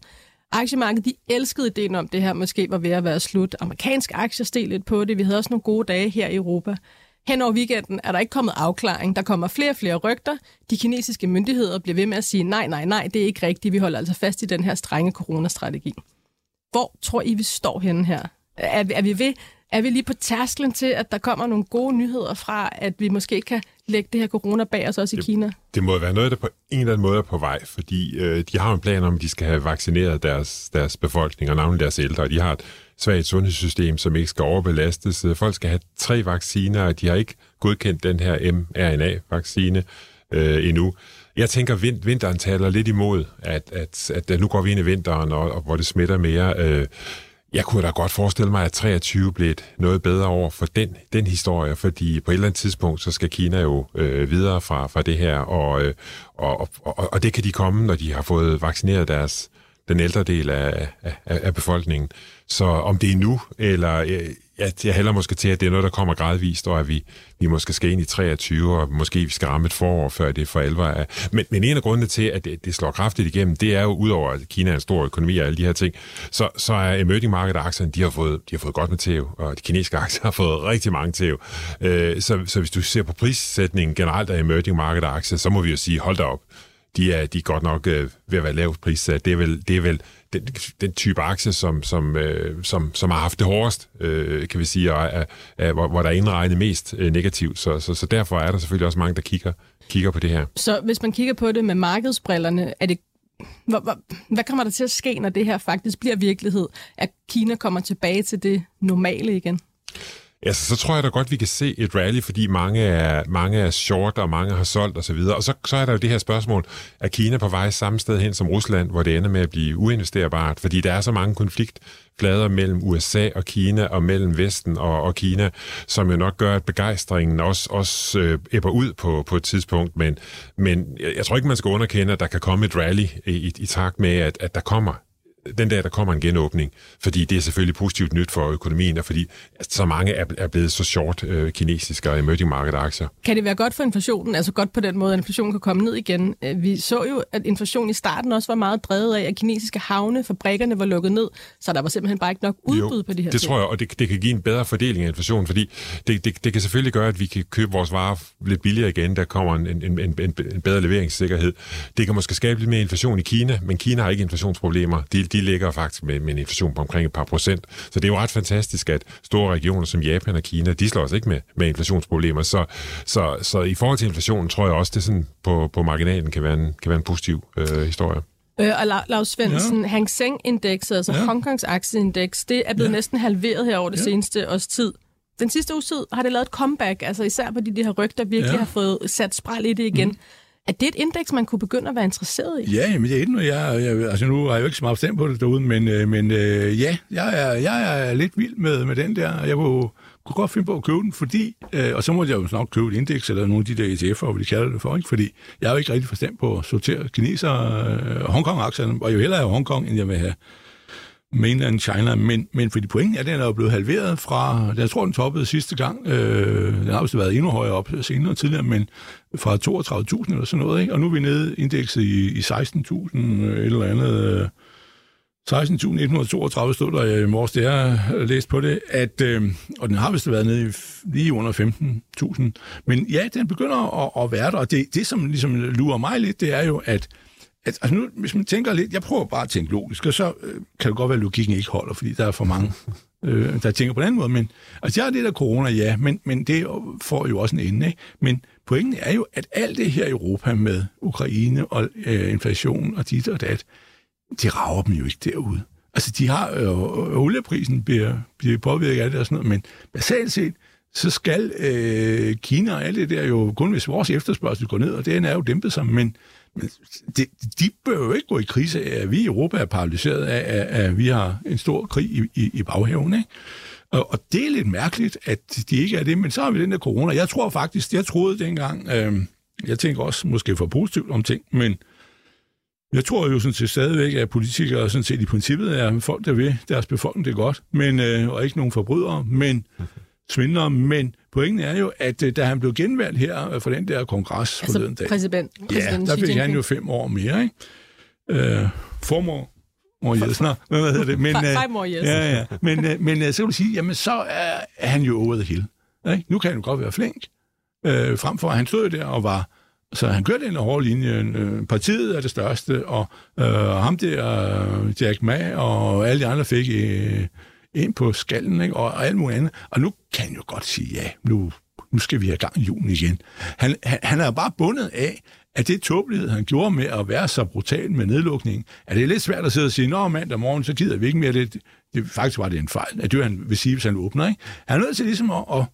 Aktiemarkedet, de elskede ideen om, det her måske var ved at være slut. Amerikanske aktier steg lidt på det. Vi havde også nogle gode dage her i Europa. Hen over weekenden er der ikke kommet afklaring. Der kommer flere og flere rygter. De kinesiske myndigheder bliver ved med at sige, nej, nej, nej, det er ikke rigtigt. Vi holder altså fast i den her strenge coronastrategi. Hvor tror I, vi står henne her? Er, er, vi ved, er vi lige på tærsklen til, at der kommer nogle gode nyheder fra, at vi måske kan lægge det her corona bag os også i Kina? Det må være noget, der på en eller anden måde er på vej, fordi øh, de har en plan om, at de skal have vaccineret deres, deres befolkning, og navnlig deres ældre. Og de har et svagt sundhedssystem, som ikke skal overbelastes. Folk skal have tre vacciner, og de har ikke godkendt den her mRNA-vaccine øh, endnu. Jeg tænker, at vind, vinteren taler lidt imod, at, at, at nu går vi ind i vinteren, og, og hvor det smitter mere. Øh, jeg kunne da godt forestille mig, at 23 blev et noget bedre år for den, den historie, fordi på et eller andet tidspunkt, så skal Kina jo øh, videre fra, fra det her, og, øh, og, og, og det kan de komme, når de har fået vaccineret deres, den ældre del af, af, af befolkningen. Så om det er nu, eller øh, jeg, jeg hælder måske til, at det er noget, der kommer gradvist, og at vi, vi måske skal ind i 23, og måske vi skal ramme et forår, før det for alvor er. Men, men en af grundene til, at det, det slår kraftigt igennem, det er jo, udover at Kina er en stor økonomi og alle de her ting, så, så er emerging market aktierne, de har fået, de har fået godt med tæv, og de kinesiske aktier har fået rigtig mange tæv. Øh, så, så hvis du ser på prissætningen generelt af emerging market aktier, så må vi jo sige, hold da op, de er, de er godt nok øh, ved at være lavt prissat. Det er vel, det er vel den, den type aktie, som, som, øh, som, som har haft det hårdest, øh, kan vi sige, og er, er, hvor, hvor der er indregnet mest øh, negativt. Så, så, så derfor er der selvfølgelig også mange, der kigger, kigger på det her. Så hvis man kigger på det med markedsbrillerne, er det hvad, hvad, hvad kommer der til at ske, når det her faktisk bliver virkelighed? At Kina kommer tilbage til det normale igen? Altså, så tror jeg da godt, vi kan se et rally, fordi mange er, mange er short, og mange har solgt osv. Og, og så, så er der jo det her spørgsmål, er Kina på vej samme sted hen som Rusland, hvor det ender med at blive uinvesterbart? Fordi der er så mange konfliktflader mellem USA og Kina, og mellem Vesten og, og Kina, som jo nok gør, at begejstringen også, også øh, æbber ud på, på et tidspunkt. Men, men jeg, jeg tror ikke, man skal underkende, at der kan komme et rally i, i, i takt med, at, at der kommer den dag, der kommer en genåbning, fordi det er selvfølgelig positivt nyt for økonomien, og fordi så mange er, er blevet så short øh, kinesiske og emerging market aktier. Kan det være godt for inflationen? Altså godt på den måde, at inflationen kan komme ned igen. Øh, vi så jo, at inflationen i starten også var meget drevet af, at kinesiske havne, fabrikkerne var lukket ned, så der var simpelthen bare ikke nok udbud jo, på de her det ting. tror jeg, og det, det kan give en bedre fordeling af inflationen, fordi det, det, det kan selvfølgelig gøre, at vi kan købe vores varer lidt billigere igen, der kommer en, en, en, en, en bedre leveringssikkerhed. Det kan måske skabe lidt mere inflation i Kina, men Kina har ikke inflationsproblemer. De, de ligger faktisk med, med en inflation på omkring et par procent. Så det er jo ret fantastisk, at store regioner som Japan og Kina, de slår os ikke med, med inflationsproblemer. Så, så, så i forhold til inflationen, tror jeg også, det sådan på, på marginalen kan være en, kan være en positiv øh, historie. Øh, og La- Lars Svendsen, ja. Hang Seng-indekset, altså ja. Hongkongs aktieindeks, det er blevet ja. næsten halveret her over det ja. seneste års tid. Den sidste uge tid har det lavet et comeback, altså især fordi de her rygter virkelig ja. har fået sat spræl i det igen. Mm. Er det et indeks, man kunne begynde at være interesseret i? Ja, men det er ikke noget, jeg, jeg... Altså, nu har jeg jo ikke så meget stemt på det derude, men, øh, men øh, ja, jeg er, jeg er lidt vild med, med den der. Jeg kunne, kunne godt finde på at købe den, fordi... Øh, og så må jeg jo nok købe et indeks, eller nogle af de der ETF'er, hvad de kalder det for, ikke? Fordi jeg er jo ikke rigtig forstemt på at sortere kineser øh, Hongkong-aktierne, og jo hellere have Hongkong, end jeg vil have mainland China, men, men fordi pointen er, at den er jo blevet halveret fra, jeg tror, den toppede sidste gang, øh, den har vist været endnu højere op senere tidligere, men fra 32.000 eller sådan noget, ikke? og nu er vi nede indekset i, i 16.000 øh, eller andet, øh, 16.132 stod der øh, i morges, det jeg læst på det, at, øh, og den har vist været nede i lige under 15.000. Men ja, den begynder at, at være der, og det, det, som ligesom lurer mig lidt, det er jo, at, at altså nu, hvis man tænker lidt, jeg prøver bare at tænke logisk, og så øh, kan det godt være, at logikken ikke holder, fordi der er for mange, øh, der tænker på den måde. Men altså, jeg er det der corona, ja, men, men det får jo også en ende. Ikke? Men pointen er jo, at alt det her i Europa med Ukraine og øh, inflation og dit og dat, de rager dem jo ikke derude. Altså, de har, øh, øh, olieprisen bliver, bliver påvirket af det og sådan noget, men basalt set, så skal øh, Kina og alt det der jo kun, hvis vores efterspørgsel går ned, og den er jo dæmpet sig, men, men de, de bør jo ikke gå i krise af, at vi i Europa er paralyseret af, at, at vi har en stor krig i, i, i baghaven, ikke? Og, og det er lidt mærkeligt, at de ikke er det, men så har vi den der corona. Jeg tror faktisk, jeg troede dengang, øh, jeg tænker også måske for positivt om ting, men jeg tror jo sådan set stadigvæk, at politikere sådan set i princippet er folk, der vil deres befolkning det godt, men, øh, og ikke nogen forbrydere, men svindlere. Men pointen er jo, at øh, da han blev genvalgt her øh, for den der kongres Altså forleden dag, præsident, ja, der fik han jo fem år mere, ikke? Øh, formår Mor Jesner, hvad hedder det? Men, Fej- øh, fejmor Jesner. Ja, ja. Men, øh, men øh, så kan du sige, jamen så er, er han jo over the hill. Ikke? Nu kan han jo godt være flink. Øh, frem for, at han stod der og var... Så han kørte den hårde linje. Øh, partiet er det største, og øh, ham der, øh, Jack Ma, og alle de andre fik øh, ind på skallen, ikke? Og, og alt muligt andet. Og nu kan han jo godt sige, ja, nu, nu skal vi have gang i julen igen. Han, han, han er bare bundet af, at det tåbelighed, han gjorde med at være så brutal med nedlukningen, at det er lidt svært at sidde og sige, nå mandag morgen, så gider vi ikke mere. Det, det, faktisk var det en fejl, at det han vil sige, hvis han åbner. Ikke? Han er nødt til ligesom at, at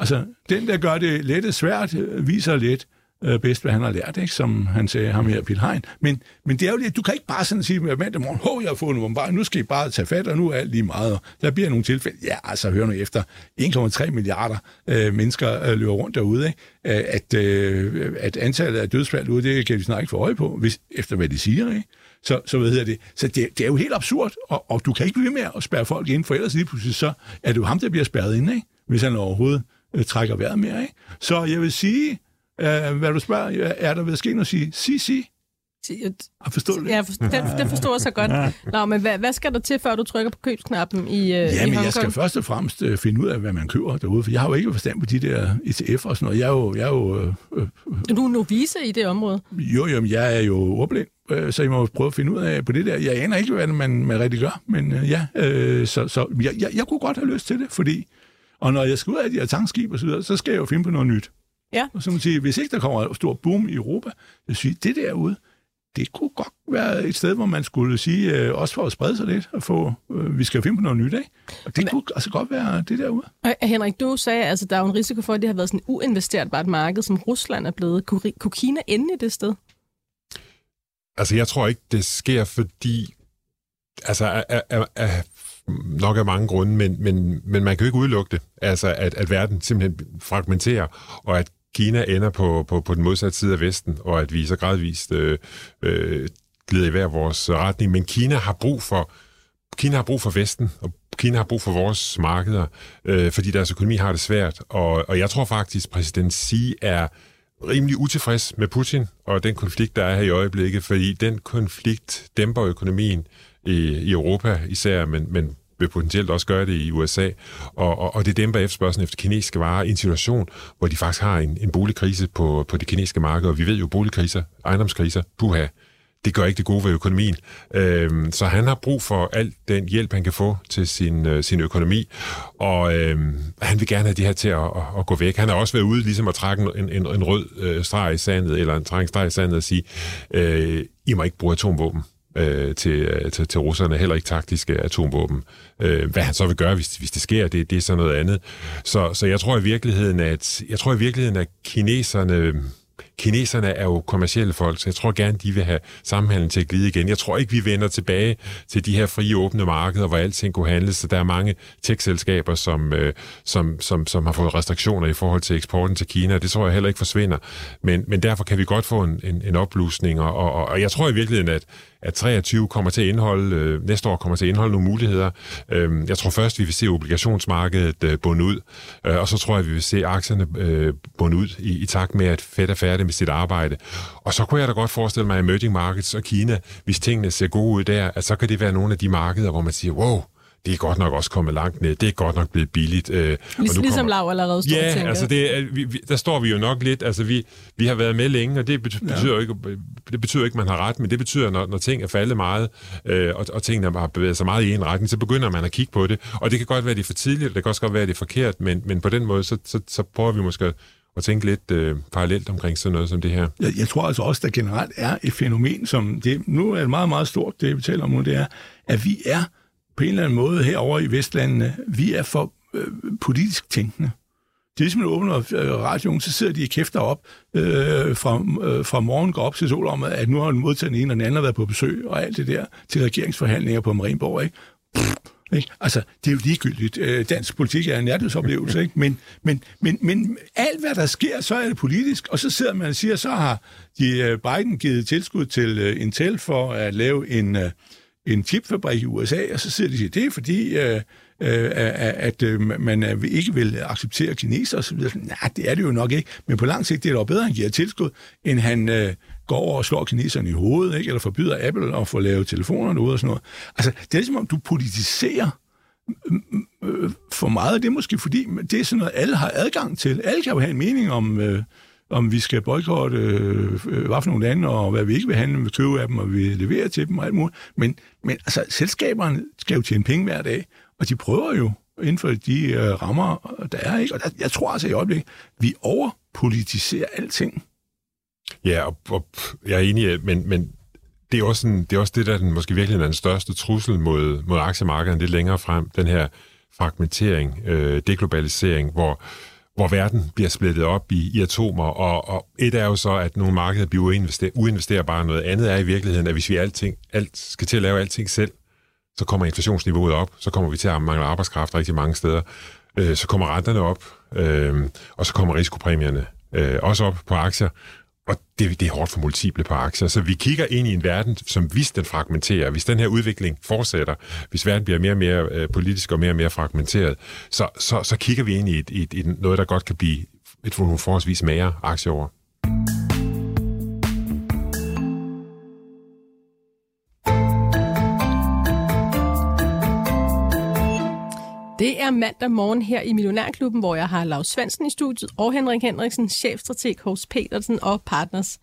Altså, den, der gør det lette svært, øh, viser lidt øh, bedst, hvad han har lært, ikke? som han sagde ham her, Piet Hein. Men, men det er jo lidt, du kan ikke bare sådan sige, at mandag morgen, hov, jeg har fået en bare, nu skal I bare tage fat, og nu er alt lige meget. Og der bliver nogle tilfælde, ja, altså, hør nu efter, 1,3 milliarder øh, mennesker øh, løber rundt derude, ikke? Øh, at, øh, at antallet af dødsfald ude, det kan vi snart ikke få øje på, hvis, efter hvad de siger, ikke? Så, så hvad hedder det? Så det, det er jo helt absurd, og, og du kan ikke blive med at spærre folk ind, for ellers lige pludselig så er det jo ham, der bliver spærret ind, ikke? hvis han overhovedet øh, trækker vejret mere. Ikke? Så jeg vil sige, øh, hvad du spørger, er der ved at ske noget at sige? Sig, sig. Har forstået det? Ja, den, den forstår jeg så godt. Nå, men hvad, hvad skal der til, før du trykker på købsknappen i, øh, i Ja, men jeg skal først og fremmest øh, finde ud af, hvad man køber derude, for jeg har jo ikke forstand på de der ETF og sådan noget. Jeg er jo, jeg er jo, øh, øh, Du er novice i det område. jo, jo, men jeg er jo ordblind, øh, så jeg må prøve at finde ud af på det der. Jeg aner ikke, hvad man, man rigtig gør, men øh, ja, øh, så, så jeg, jeg, jeg kunne godt have lyst til det, fordi, og når jeg skal ud af de her tankskib og så videre, så skal jeg jo finde på noget nyt. Ja. Og så må man sige, hvis ikke der kommer et stort boom i Europa, vil sige, det derude, det kunne godt være et sted, hvor man skulle sige, øh, også for at sprede sig lidt, og få, øh, vi skal finde på noget nyt, ikke? Og det Men- kunne altså godt være det derude. Og Henrik, du sagde, at altså, der er jo en risiko for, at det har været sådan et uinvesterbart marked, som Rusland er blevet. Kunne, kunne Kina ende i det sted? Altså, jeg tror ikke, det sker, fordi... Altså, af, af, af, nok af mange grunde, men, men, men man kan jo ikke udelukke det. Altså, at, at verden simpelthen fragmenterer, og at Kina ender på, på, på den modsatte side af Vesten, og at vi så gradvist øh, øh, glider i hver vores retning. Men Kina har brug for Kina har brug for Vesten, og Kina har brug for vores markeder, øh, fordi deres økonomi har det svært. Og, og jeg tror faktisk, præsident Xi er rimelig utilfreds med Putin og den konflikt, der er her i øjeblikket, fordi den konflikt dæmper økonomien i, i Europa især, men, men vil potentielt også gøre det i USA, og, og, og det dæmper efterspørgselen efter kinesiske varer i en situation, hvor de faktisk har en, en boligkrise på, på det kinesiske marked, og vi ved jo, boligkriser, ejendomskriser, puha, det gør ikke det gode ved økonomien. Øhm, så han har brug for al den hjælp, han kan få til sin, øh, sin økonomi, og øhm, han vil gerne have de her til at, at, at gå væk. Han har også været ude ligesom at trække en, en, en rød øh, streg i sandet, eller en streg i sandet og sige, øh, I må ikke bruge atomvåben øh, til, øh, til, til russerne, heller ikke taktiske atomvåben. Øh, hvad han så vil gøre, hvis, hvis det sker, det, det er så noget andet. Så, så jeg tror i virkeligheden, at jeg tror i virkeligheden, at kineserne kineserne er jo kommercielle folk, så jeg tror gerne, de vil have samhandlen til at glide igen. Jeg tror ikke, vi vender tilbage til de her frie, åbne markeder, hvor alting kunne handles. Så der er mange tech-selskaber, som, øh, som, som, som har fået restriktioner i forhold til eksporten til Kina. Det tror jeg heller ikke forsvinder. Men, men derfor kan vi godt få en, en, en opblusning, og, og, og jeg tror i virkeligheden, at, at 23 kommer til at indeholde, øh, næste år kommer til at indeholde nogle muligheder. Øh, jeg tror først, vi vil se obligationsmarkedet øh, bunde ud, øh, og så tror jeg, vi vil se aktierne øh, bunde ud i, i takt med, at Fed er færdig med sit arbejde. Og så kunne jeg da godt forestille mig, at emerging markets og Kina, hvis tingene ser gode ud der, at så kan det være nogle af de markeder, hvor man siger, wow, det er godt nok også kommet langt ned. Det er godt nok blevet billigt. Øh, Lig, og nu ligesom Lav allerede står Ja, altså det er, vi, vi, der står vi jo nok lidt. Altså vi, vi har været med længe, og det betyder, ja. ikke, det betyder ikke, at man har ret, men det betyder, når, når ting er faldet meget, øh, og, og tingene har bevæget sig meget i en retning, så begynder man at kigge på det. Og det kan godt være, at det er for tidligt, det kan også godt være, at det er forkert, men, men på den måde, så, så, så prøver vi måske at tænke lidt øh, parallelt omkring sådan noget som det her. Jeg, jeg tror altså også, der generelt er et fænomen, som det, nu er det meget, meget stort, det vi taler om nu, det er, at vi er på en eller anden måde herover i Vestlandene, vi er for øh, politisk tænkende. Det er ligesom, åbner øh, radioen, så sidder de og kæfter op øh, fra, øh, fra morgen går op til sol om, at nu har den modtaget en, og den anden har været på besøg, og alt det der til regeringsforhandlinger på Marienborg. Ikke? Pff, ikke? Altså, det er jo ligegyldigt. Øh, dansk politik er en nærhedsoplevelse, ikke? Men, men, men, men alt, hvad der sker, så er det politisk, og så sidder man og siger, så har de, øh, Biden givet tilskud til uh, Intel for at lave en, uh, en chipfabrik i USA, og så siger de, at det er fordi, øh, øh, at øh, man øh, ikke vil acceptere kineser osv. Nej, det er det jo nok ikke. Men på lang sigt det er det jo bedre, at han giver tilskud, end han øh, går over og slår kineserne i hovedet, ikke? eller forbyder Apple at få lavet telefonerne ud og sådan noget. Altså, det er ligesom om, du politiserer øh, for meget. Det er måske fordi, det er sådan noget, alle har adgang til. Alle kan jo have en mening om... Øh, om vi skal boykotte øh, hvad for nogle lande, og hvad vi ikke vil handle med, købe af dem, og vi leverer til dem og alt muligt. Men, men altså, selskaberne skal jo tjene penge hver dag, og de prøver jo inden for de øh, rammer, der er. Ikke? Og der, jeg tror altså i øjeblikket, vi overpolitiserer alting. Ja, og, og jeg er enig, men, men det er, også en, det er også det, der er den, måske virkelig er den største trussel mod, mod aktiemarkedet lidt længere frem, den her fragmentering, øh, deglobalisering, hvor hvor verden bliver splittet op i, i atomer, og, og et er jo så, at nogle markeder bliver uinvester, uinvesterbare. Noget andet er i virkeligheden, at hvis vi alting, alt, skal til at lave alting selv, så kommer inflationsniveauet op, så kommer vi til at mangle arbejdskraft rigtig mange steder, øh, så kommer renterne op, øh, og så kommer risikopræmierne øh, også op på aktier, og det, det er hårdt for multiple på aktier. Så vi kigger ind i en verden, som hvis den fragmenterer, hvis den her udvikling fortsætter, hvis verden bliver mere og mere øh, politisk og mere og mere fragmenteret, så, så, så kigger vi ind i, et, et, et, noget, der godt kan blive et forholdsvis mere aktieår. Det er mandag morgen her i Millionærklubben, hvor jeg har Lars Svendsen i studiet og Henrik Henriksen, chefstrateg hos Petersen og Partners.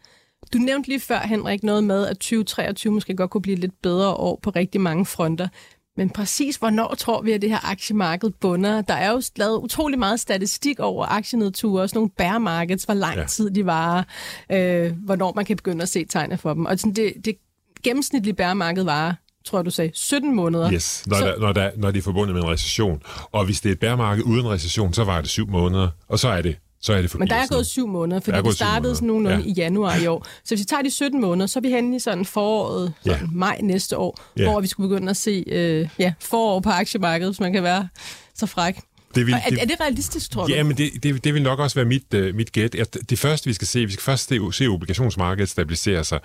Du nævnte lige før, Henrik, noget med, at 2023 måske godt kunne blive lidt bedre år på rigtig mange fronter. Men præcis hvornår tror vi, at det her aktiemarked bunder? Der er jo lavet utrolig meget statistik over aktienedture, også nogle bear markets, hvor lang ja. tid de varer, øh, hvornår man kan begynde at se tegne for dem. Og sådan det, det gennemsnitlige bear marked varer tror du sagde, 17 måneder. Yes, når, så... der, når, der, når det er forbundet med en recession. Og hvis det er et bærmarked uden recession, så var det syv måneder, og så er det så er det forbi. Men der er gået syv måneder, fordi det startede sådan nogenlunde ja. i januar i år. Så hvis vi tager de 17 måneder, så er vi henne i sådan foråret, sådan ja. maj næste år, ja. hvor vi skulle begynde at se øh, ja, forår på aktiemarkedet, hvis man kan være så fræk. Det vil, er, det, er det realistisk, tror du? Ja, men det, det, det vil nok også være mit, uh, mit gæt. Det første, vi skal se, vi skal først se, se obligationsmarkedet stabilisere sig.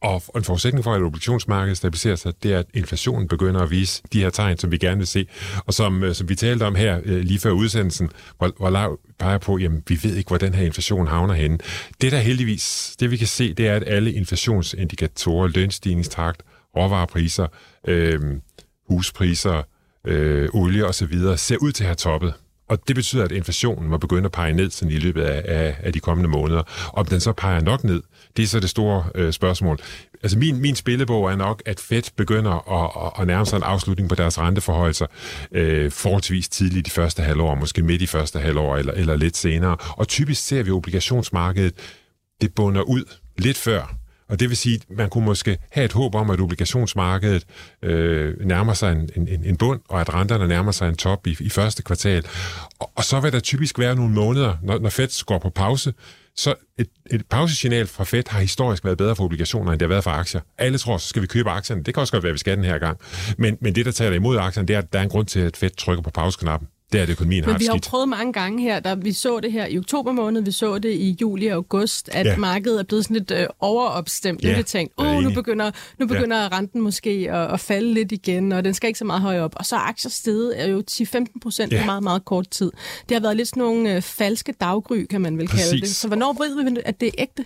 Og en forudsætning for, at obligationsmarkedet stabiliserer sig, det er, at inflationen begynder at vise de her tegn, som vi gerne vil se. Og som, uh, som vi talte om her uh, lige før udsendelsen, hvor, hvor Lav peger på, jamen vi ved ikke, hvor den her inflation havner henne. Det der heldigvis, det vi kan se, det er, at alle inflationsindikatorer, lønstigningstakt, råvarepriser, øh, huspriser, øh, olie osv., ser ud til at have toppet. Og det betyder, at inflationen må begynde at pege ned sådan i løbet af, af, af de kommende måneder. Om den så peger nok ned, det er så det store øh, spørgsmål. Altså min, min spillebog er nok, at Fed begynder at, at, at nærme sig en afslutning på deres renteforhøjelser øh, forholdsvis tidligt i første halvår, måske midt i første halvår eller, eller lidt senere. Og typisk ser vi obligationsmarkedet, det bunder ud lidt før og det vil sige, at man kunne måske have et håb om, at obligationsmarkedet øh, nærmer sig en, en, en bund, og at renterne nærmer sig en top i, i første kvartal. Og, og så vil der typisk være nogle måneder, når, når Fed går på pause, så et, et pausesignal fra Fed har historisk været bedre for obligationer, end det har været for aktier. Alle tror, så skal vi købe aktierne. Det kan også godt være, at vi skal den her gang. Men, men det, der taler imod aktierne, det er, at der er en grund til, at Fed trykker på pauseknappen det er, at økonomien Men har vi det har jo skidt. prøvet mange gange her, der vi så det her i oktober måned, vi så det i juli og august, at Ja. markedet er blevet sådan lidt øh, overopstemt. Ja. Nu har vi tænkt, er åh, nu begynder, nu begynder ja. renten måske at, at falde lidt igen, og den skal ikke så meget højere op. Og så er aktier steget er jo 10-15 procent Ja. på meget, meget kort tid. Det har været lidt sådan nogle øh, falske daggry, kan man vel kalde Præcis. det. Så hvornår ved vi, at det er ægte?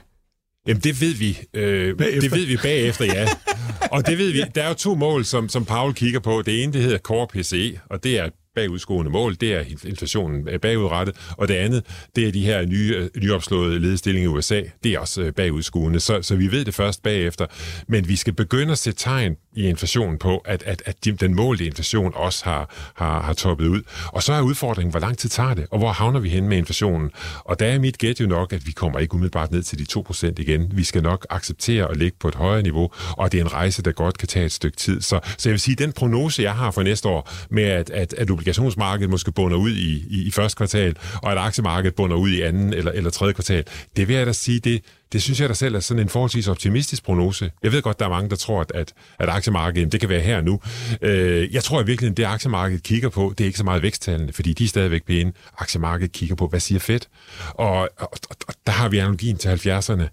Jamen, det ved vi. Øh, Bagefter. det ved vi bagefter, ja. og det ved vi. Der er jo to mål, som, som Paul kigger på. Det ene, det hedder Core PCE, og det er et mål. Det er inflationen bagudrettet. Og det andet, det er de her nye, nyopslåede ledestillinger i USA. Det er også øh, bagudskuende. Så, så vi ved det først bagefter. Men vi skal begynde at sætte tegn i inflationen på, at, at, at den målte inflation også har, har, har toppet ud. Og så er udfordringen, hvor lang tid tager det, og hvor havner vi hen med inflationen? Og der er mit gæt jo nok, at vi kommer ikke umiddelbart ned til de 2% igen. Vi skal nok acceptere at ligge på et højere niveau, og det er en rejse, der godt kan tage et stykke tid. Så, så jeg vil sige, den prognose, jeg har for næste år, med at, at, at obligationsmarkedet måske bunder ud i, i, i første kvartal, og at aktiemarkedet bunder ud i anden eller, eller tredje kvartal, det vil jeg da sige, det, det synes jeg da selv er sådan en forholdsvis optimistisk prognose. Jeg ved godt, der er mange, der tror, at, at, at aktiemarkedet, det kan være her nu. Øh, jeg tror i virkeligheden, det aktiemarkedet kigger på, det er ikke så meget væksttallene, fordi de er stadigvæk pæne. Aktiemarkedet kigger på, hvad siger Fed? Og, og, og, og der har vi analogien til 70'erne.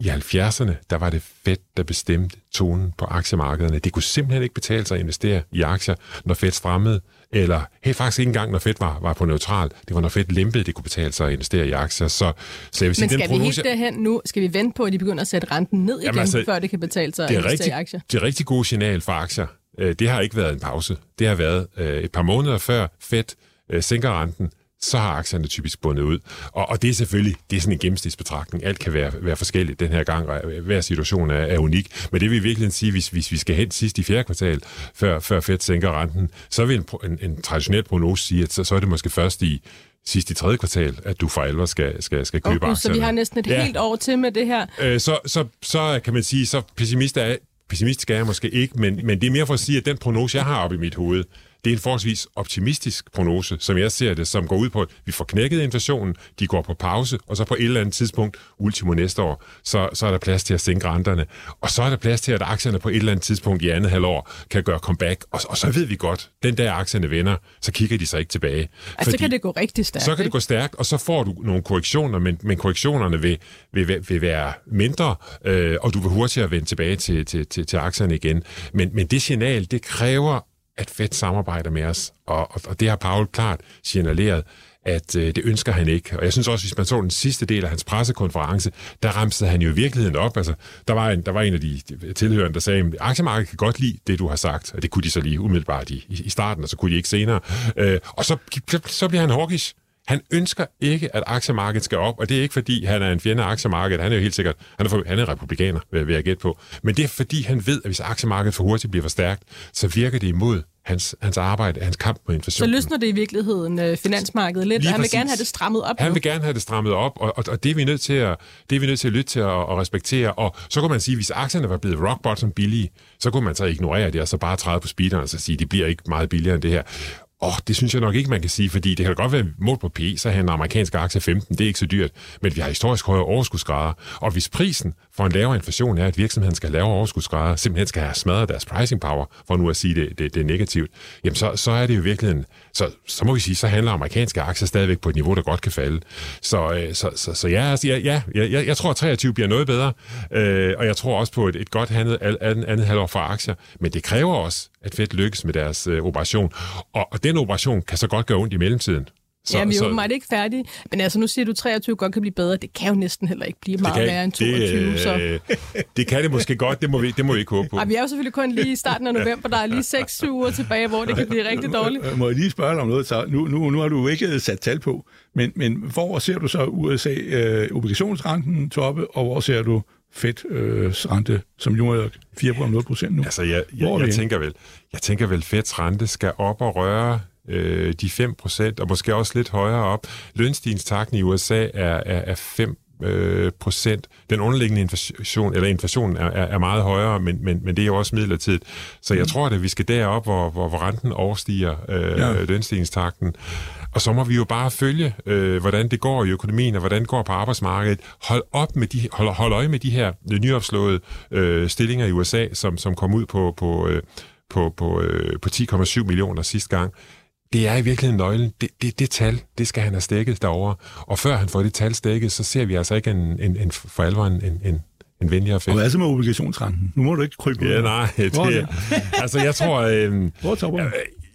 I 70'erne, der var det Fed, der bestemte tonen på aktiemarkederne. Det kunne simpelthen ikke betale sig at investere i aktier, når Fed strammede, eller helt faktisk ikke engang, når Fed var, var på neutral. Det var, når Fed lempede, det kunne betale sig at investere i aktier. Så, så jeg vil sige, Men den skal vi prognose, helt derhen nu? Skal vi vente på, at de begynder at sætte renten ned igen, Jamen altså, før det kan betale sig at er, investere rigtig, i aktier? det er rigtig god signal for aktier. Øh, Det har ikke været en pause. Det har været øh, et par måneder før Fed øh, sænker renten, så har aktierne typisk bundet ud. Og, og det er selvfølgelig det er sådan en gennemsnitsbetragtning. Alt kan være, være forskelligt den her gang, og hver situation er, er unik. Men det vil virkelig sige, hvis, hvis vi skal hen sidst i fjerde kvartal, før, før Fed sænker renten, så vil en, en, en traditionel prognose sige, at så, så er det måske først i sidst i tredje kvartal, at du for alvor skal, skal, skal købe Okay, aktierne. så vi har næsten et Ja. helt år til med det her. Øh, så, så, så kan man sige, så pessimist er, pessimistisk er jeg måske ikke, men, men det er mere for at sige, at den prognose, jeg har oppe i mit hoved, det er en forholdsvis optimistisk prognose, som jeg ser det, som går ud på, at vi får knækket inflationen, de går på pause, og så på et eller andet tidspunkt, ultimo næste år, så, så er der plads til at sænke renterne. Og så er der plads til, at aktierne på et eller andet tidspunkt i andet halvår kan gøre comeback. Og, og så ved vi godt, den der aktierne vender, så kigger de sig ikke tilbage. Altså, så kan det gå rigtig stærkt. Så kan det ikke? gå stærkt, og så får du nogle korrektioner, men, men korrektionerne vil, vil, vil være mindre, øh, og du vil hurtigere vende tilbage til, til, til, til aktierne igen. Men, men det signal, det kræver, at Fed samarbejder med os, og, og, og det har Paul klart signaleret, at øh, det ønsker han ikke. Og jeg synes også, hvis man så den sidste del af hans pressekonference, der ramsede han jo i virkeligheden op. Altså, der, var en, der var en af de tilhørende, der sagde, at aktiemarkedet kan godt lide det, du har sagt. Og det kunne de så lige umiddelbart i, i starten, og så kunne de ikke senere. Øh, og så, så bliver han hawkish. Han ønsker ikke, at aktiemarkedet skal op, og det er ikke, fordi han er en fjende af aktiemarkedet. Han er jo helt sikkert, han er, for, han er republikaner, vil vil jeg gætte på. Men det er, fordi han ved, at hvis aktiemarkedet for hurtigt bliver for stærkt, så virker det imod hans, hans arbejde, hans kamp mod Så inflationen. løsner det i virkeligheden øh, finansmarkedet lidt, Lige og han vil præcis. gerne have det strammet op Han nu. vil gerne have det strammet op, og, og, og det, er vi nødt til at, det er vi nødt til at lytte til og, og respektere. Og så kunne man sige, hvis aktierne var blevet rock bottom billige, så kunne man så ignorere det, og så bare træde på speederen og så sige, det bliver ikke meget billigere end det her. Og det synes jeg nok ikke, man kan sige, fordi det kan da godt være målt på P, så handler amerikanske aktier 15, det er ikke så dyrt, men vi har historisk høje overskudsgrader. Og hvis prisen for en lavere inflation er, at virksomheden skal lave overskudsgrader, simpelthen skal have smadret deres pricing power, for nu at sige det, det, det er negativt, jamen så, så er det jo virkelig så, så må vi sige, så handler amerikanske aktier stadigvæk på et niveau, der godt kan falde. Så, øh, så, så, så ja, altså, ja, ja, jeg, jeg tror, at 23 bliver noget bedre, øh, og jeg tror også på et, et godt handlet, andet, andet halvår for aktier, men det kræver også, at Fed lykkes med deres øh, operation, og, og den operation kan så godt gøre ondt i mellemtiden. Så, ja, vi er jo meget ikke færdige. Men altså, nu siger du, at 23 godt kan blive bedre. Det kan jo næsten heller ikke blive meget kan, værre end 22. det, så. øh, det kan det måske godt, det må vi, det må vi ikke håbe på. Ej, vi er jo selvfølgelig kun lige i starten af november. Der er lige 6 uger tilbage, hvor det kan blive rigtig dårligt. Må jeg lige spørge dig om noget? Så nu, nu, nu har du ikke sat tal på, men, men hvor ser du så USA øh, obligationsrenten toppe, og hvor ser du Fed øh, rente, som jo er 4,0 procent nu? Altså, jeg, jeg, jeg, vi tænker vel, jeg tænker vel, Feds rente skal op og røre øh, de 5 procent, og måske også lidt højere op. Lønstigningstakten i USA er, er, er 5 øh, procent. Den underliggende inflation, eller inflationen er, er, meget højere, men, men, men det er jo også midlertidigt. Så jeg tror, at vi skal derop, hvor, hvor, hvor renten overstiger øh, ja. lønstigningstakten. Og så må vi jo bare følge, øh, hvordan det går i økonomien, og hvordan det går på arbejdsmarkedet. Hold, op med de, hold, hold øje med de her nyopslåede øh, stillinger i USA, som, som kom ud på, på, øh, på, på, øh, på 10,7 millioner sidste gang. Det er i virkeligheden nøglen. Det, det, det tal, det skal han have stikket derovre. Og før han får det tal stikket, så ser vi altså ikke en, en, en for alvor en, en, en venligere effekt. Og hvad så med obligationsrenten? Nu må du ikke krybe ud. Ja, nej. Det, er altså, jeg tror... Øh, Hvor er topperne?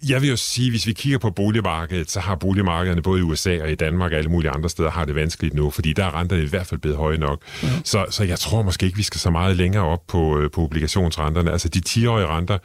Jeg vil jo sige, hvis vi kigger på boligmarkedet, så har boligmarkederne både i USA og i Danmark og alle mulige andre steder har det vanskeligt nu, fordi der er renterne i hvert fald blevet høje nok. Ja. Så, så jeg tror måske ikke, vi skal så meget længere op på, øh, på obligationsrenterne. Altså de 10-årige renter,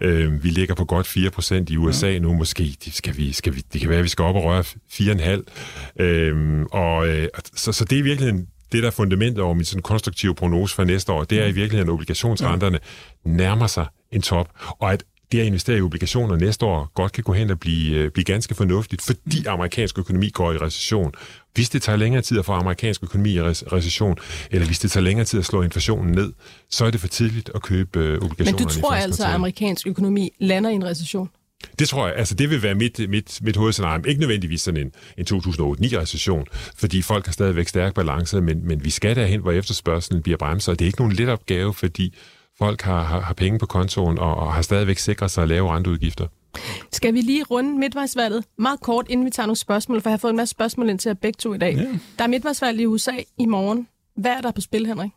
øh, vi ligger på godt 4% i USA ja. nu, måske det, skal vi, skal vi, det kan være, at vi skal op og røre 4,5. Øh, og, øh, så, så det er virkelig det, der er fundamentet over min sådan konstruktive prognose for næste år, det er i virkeligheden, at obligationsrenterne nærmer sig en top, og at det at investere i obligationer næste år godt kan gå hen og blive, øh, blive ganske fornuftigt, fordi amerikansk økonomi går i recession. Hvis det tager længere tid at få amerikansk økonomi i recession, eller hvis det tager længere tid at slå inflationen ned, så er det for tidligt at købe øh, obligationer. Men du tror altså, at amerikansk økonomi lander i en recession? Det tror jeg. Altså, det vil være mit, mit, mit hovedscenarie. Ikke nødvendigvis sådan en, en 2008-9-recession, fordi folk har stadigvæk stærk balance, men, men vi skal derhen, hvor efterspørgselen bliver bremset, og det er ikke nogen let opgave, fordi folk har, har, har penge på kontoen og, og har stadigvæk sikret sig lave renteudgifter. Skal vi lige runde midtvejsvalget meget kort, inden vi tager nogle spørgsmål, for jeg har fået en masse spørgsmål ind til jer begge to i dag. Ja. Der er midtvejsvalg i USA i morgen. Hvad er der på spil, Henrik?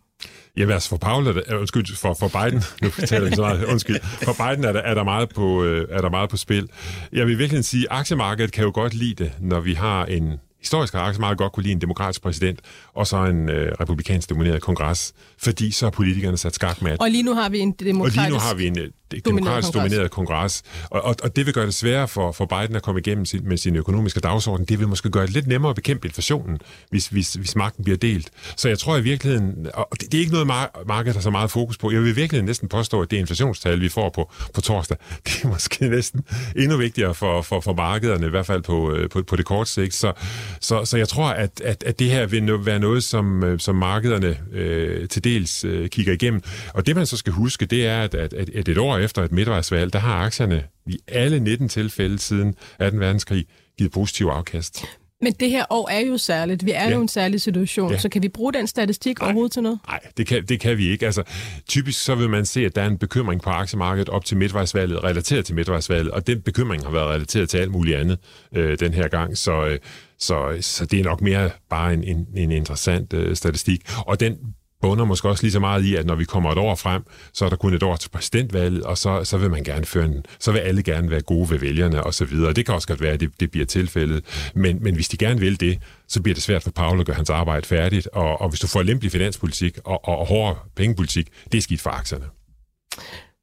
Jamen altså for Paul, er der, uh, undskyld, for, for Biden, nu taler vi så meget, undskyld, for Biden er der, er der, meget på, uh, er der meget på spil. Jeg vil virkelig sige, at aktiemarkedet kan jo godt lide det, når vi har en historisk har aktiemarkedet godt kunne lide en demokratisk præsident, og så en øh, republikansk domineret kongres, fordi så har politikerne sat skak med. Og lige nu har vi en demokratisk, og lige nu har vi en øh, demokratisk domineret kongres, og, og, og det vil gøre det sværere for, for Biden at komme igennem sin, med sin økonomiske dagsorden. Det vil måske gøre det lidt nemmere at bekæmpe inflationen, hvis, hvis, hvis magten bliver delt. Så jeg tror i virkeligheden, og det, det er ikke noget, markedet har så meget fokus på. Jeg vil virkelig næsten påstå, at det inflationstal, vi får på, på torsdag, det er måske næsten endnu vigtigere for, for, for markederne, i hvert fald på, øh, på, på det korte sigt. Så, så, så jeg tror, at, at, at det her vil være noget, som, øh, som markederne øh, til dels øh, kigger igennem. Og det, man så skal huske, det er, at, at, at et år efter et midtvejsvalg, der har aktierne i alle 19 tilfælde siden 18. verdenskrig givet positiv afkast. Men det her år er jo særligt. Vi er ja. jo i en særlig situation, ja. så kan vi bruge den statistik nej, overhovedet til noget? Nej, det kan, det kan vi ikke. Altså, typisk så vil man se, at der er en bekymring på aktiemarkedet op til midtvejsvalget, relateret til midtvejsvalget, og den bekymring har været relateret til alt muligt andet øh, den her gang. Så, øh, så, så det er nok mere bare en, en, en interessant øh, statistik. Og den bunder måske også lige så meget i, at når vi kommer et år frem, så er der kun et år til præsidentvalget, og så, så vil man gerne føre en, så vil alle gerne være gode ved vælgerne og så videre. Det kan også godt være, at det, det bliver tilfældet. Men, men hvis de gerne vil det, så bliver det svært for Paul at gøre hans arbejde færdigt. Og, og hvis du får lempelig finanspolitik og, og, og hård pengepolitik, det er skidt for aktierne.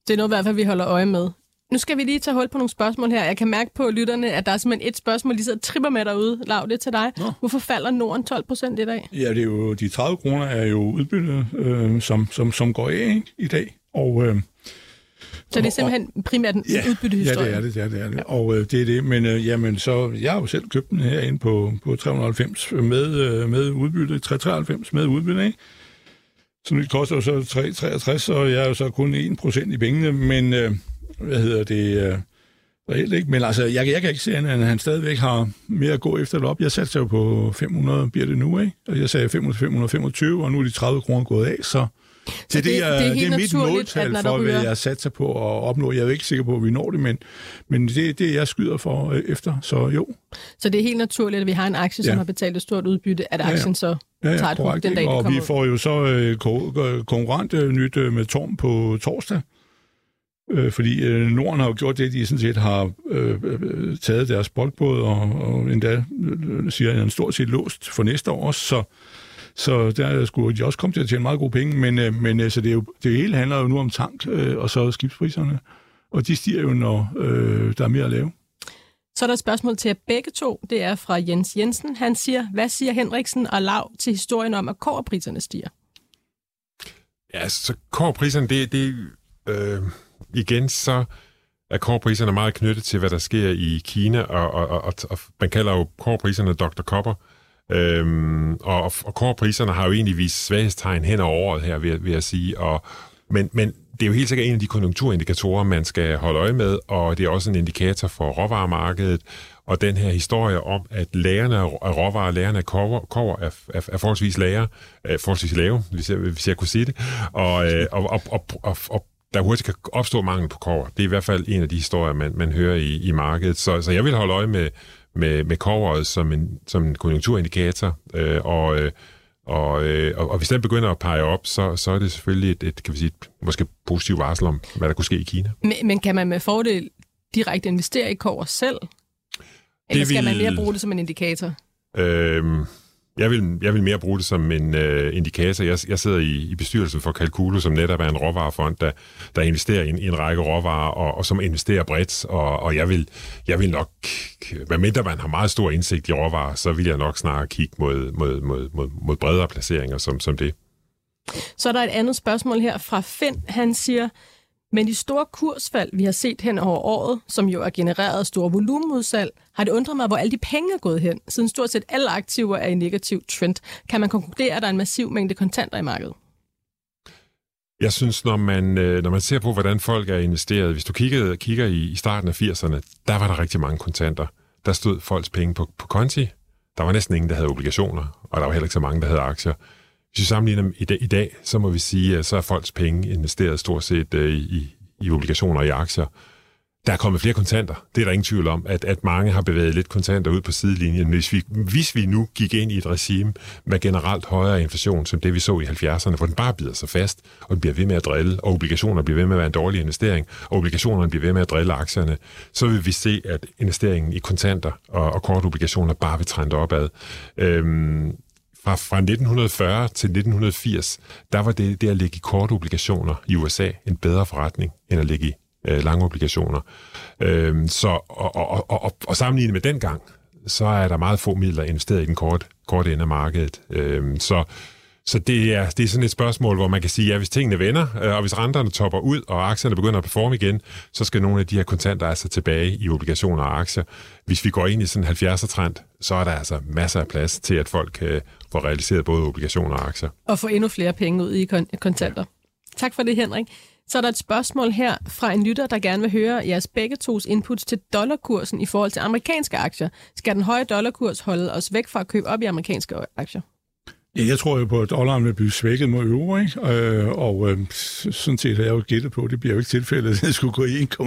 Det er noget i hvert fald, vi holder øje med. Nu skal vi lige tage hul på nogle spørgsmål her. Jeg kan mærke på lytterne, at der er simpelthen et spørgsmål, sidder og tripper med derude. Lav, det til dig. Nå. Hvorfor falder Norden 12 procent i dag? Ja, det er jo, de 30 kroner er jo udbyttet, øh, som, som, som går af ikke, i dag. Og, øh, så det er simpelthen primært en ja, udbyttehistorie? Ja, det er det. det, er det, er det. Ja. Og øh, det er det. Men øh, jamen, så, jeg har jo selv købt den herinde på, på 390 med, øh, med udbytte, 393 med udbytte, ikke? Så det koster jo så 363, og jeg er jo så kun 1% i pengene, men... Øh, hvad hedder det, øh, reelt ikke. Men altså, jeg, jeg kan ikke se, at han stadigvæk har mere at gå efter det op. Jeg satte jo på 500, bliver det nu, ikke? Og jeg sagde 525, og nu er de 30 kroner gået af, så... Så det, det, er, det, er, det er mit måltal for, hvad jeg satser på at opnå. Jeg er ikke sikker på, at vi når det, men, men det er det, jeg skyder for øh, efter, så jo. Så det er helt naturligt, at vi har en aktie, som ja. har betalt et stort udbytte, at aktien ja, ja. så ja, ja, tager et hug den dag, Og vi ud. får jo så øh, konkurrent øh, nyt øh, med Torm på torsdag, Øh, fordi øh, Norden har jo gjort det, de sådan set har øh, øh, taget deres boldbåd og, og endda, øh, siger jeg, en stort set låst for næste år også, så, så der skulle de også komme til at tjene meget gode penge, men, øh, men øh, så det, er jo, det hele handler jo nu om tank øh, og så skibspriserne, og de stiger jo, når øh, der er mere at lave. Så er der et spørgsmål til jer begge to. Det er fra Jens Jensen. Han siger, hvad siger Henriksen og Lav til historien om, at kårpriserne stiger? Ja, så kårpriserne, det, det øh, igen så er korpriserne meget knyttet til, hvad der sker i Kina, og, og, og, og man kalder jo korpriserne Dr. Copper. Øhm, og, og korpriserne har jo egentlig vist svaghedstegn hen over året her, vil, vil jeg sige. Og, men, men det er jo helt sikkert en af de konjunkturindikatorer, man skal holde øje med, og det er også en indikator for råvaremarkedet. Og den her historie om, at lærerne af råvarer, lærerne af kover, er, er, er forholdsvis, lærer, er forholdsvis lave, hvis jeg, hvis jeg kunne sige det. Og, øh, og, og, og, og, og der hurtigt kan opstå mangel på kover. Det er i hvert fald en af de historier, man, man hører i, i markedet. Så, så jeg vil holde øje med, med, med coveret som en, som en konjunkturindikator, øh, og, øh, og, øh, og, og hvis den begynder at pege op, så, så er det selvfølgelig et, et kan vi sige, et, måske positivt varsel om, hvad der kunne ske i Kina. Men, men kan man med fordel direkte investere i kover selv? Eller skal man mere bruge det som en indikator? Øh, jeg vil, jeg vil mere bruge det som en øh, indikator. Jeg, jeg sidder i, i bestyrelsen for Calculo, som netop er en råvarefond, der, der investerer i en, i en række råvarer, og, og som investerer bredt. Og, og jeg, vil, jeg vil nok, medmindre man har meget stor indsigt i råvarer, så vil jeg nok snarere kigge mod, mod, mod, mod, mod bredere placeringer som, som det. Så er der et andet spørgsmål her fra Finn. Han siger, men de store kursfald, vi har set hen over året, som jo er genereret store volumenudsalg, har det undret mig, hvor alle de penge er gået hen, siden stort set alle aktiver er i negativ trend. Kan man konkludere, at der er en massiv mængde kontanter i markedet? Jeg synes, når man, øh, når man ser på, hvordan folk er investeret, hvis du kigger, kigger i, i starten af 80'erne, der var der rigtig mange kontanter. Der stod folks penge på, på konti. Der var næsten ingen, der havde obligationer, og der var heller ikke så mange, der havde aktier. Hvis vi sammenligner i dag, i dag, så må vi sige, at så er folks penge investeret stort set øh, i, i obligationer og i aktier. Der er kommet flere kontanter. Det er der ingen tvivl om, at, at mange har bevæget lidt kontanter ud på sidelinjen. Hvis vi, hvis vi nu gik ind i et regime med generelt højere inflation, som det vi så i 70'erne, hvor den bare bider sig fast, og den bliver ved med at drille, og obligationer bliver ved med at være en dårlig investering, og obligationerne bliver ved med at drille aktierne, så vil vi se, at investeringen i kontanter og, og kortobligationer bare vil trænde opad. Øhm, fra, fra 1940 til 1980, der var det, det at ligge i korte obligationer i USA en bedre forretning, end at ligge i øh, lange obligationer. Øh, så, og, og, og, og, og sammenlignet med den gang, så er der meget få midler investeret i den korte, korte ende af markedet. Øh, så så det er, det er sådan et spørgsmål, hvor man kan sige, at ja, hvis tingene vender, øh, og hvis renterne topper ud, og aktierne begynder at performe igen, så skal nogle af de her kontanter altså tilbage i obligationer og aktier. Hvis vi går ind i sådan en 70'er-trend, så er der altså masser af plads til, at folk øh, kan få realiseret både obligationer og aktier. Og få endnu flere penge ud i kontanter. Tak for det, Henrik. Så er der et spørgsmål her fra en lytter, der gerne vil høre jeres begge tos inputs til dollarkursen i forhold til amerikanske aktier. Skal den høje dollarkurs holde os væk fra at købe op i amerikanske aktier? Ja, jeg tror jo på, at dollaren vil blive svækket mod euro, ikke? Øh, og øh, sådan set har jeg jo gættet på, det bliver jo ikke tilfældet, at det skulle gå i 1,20,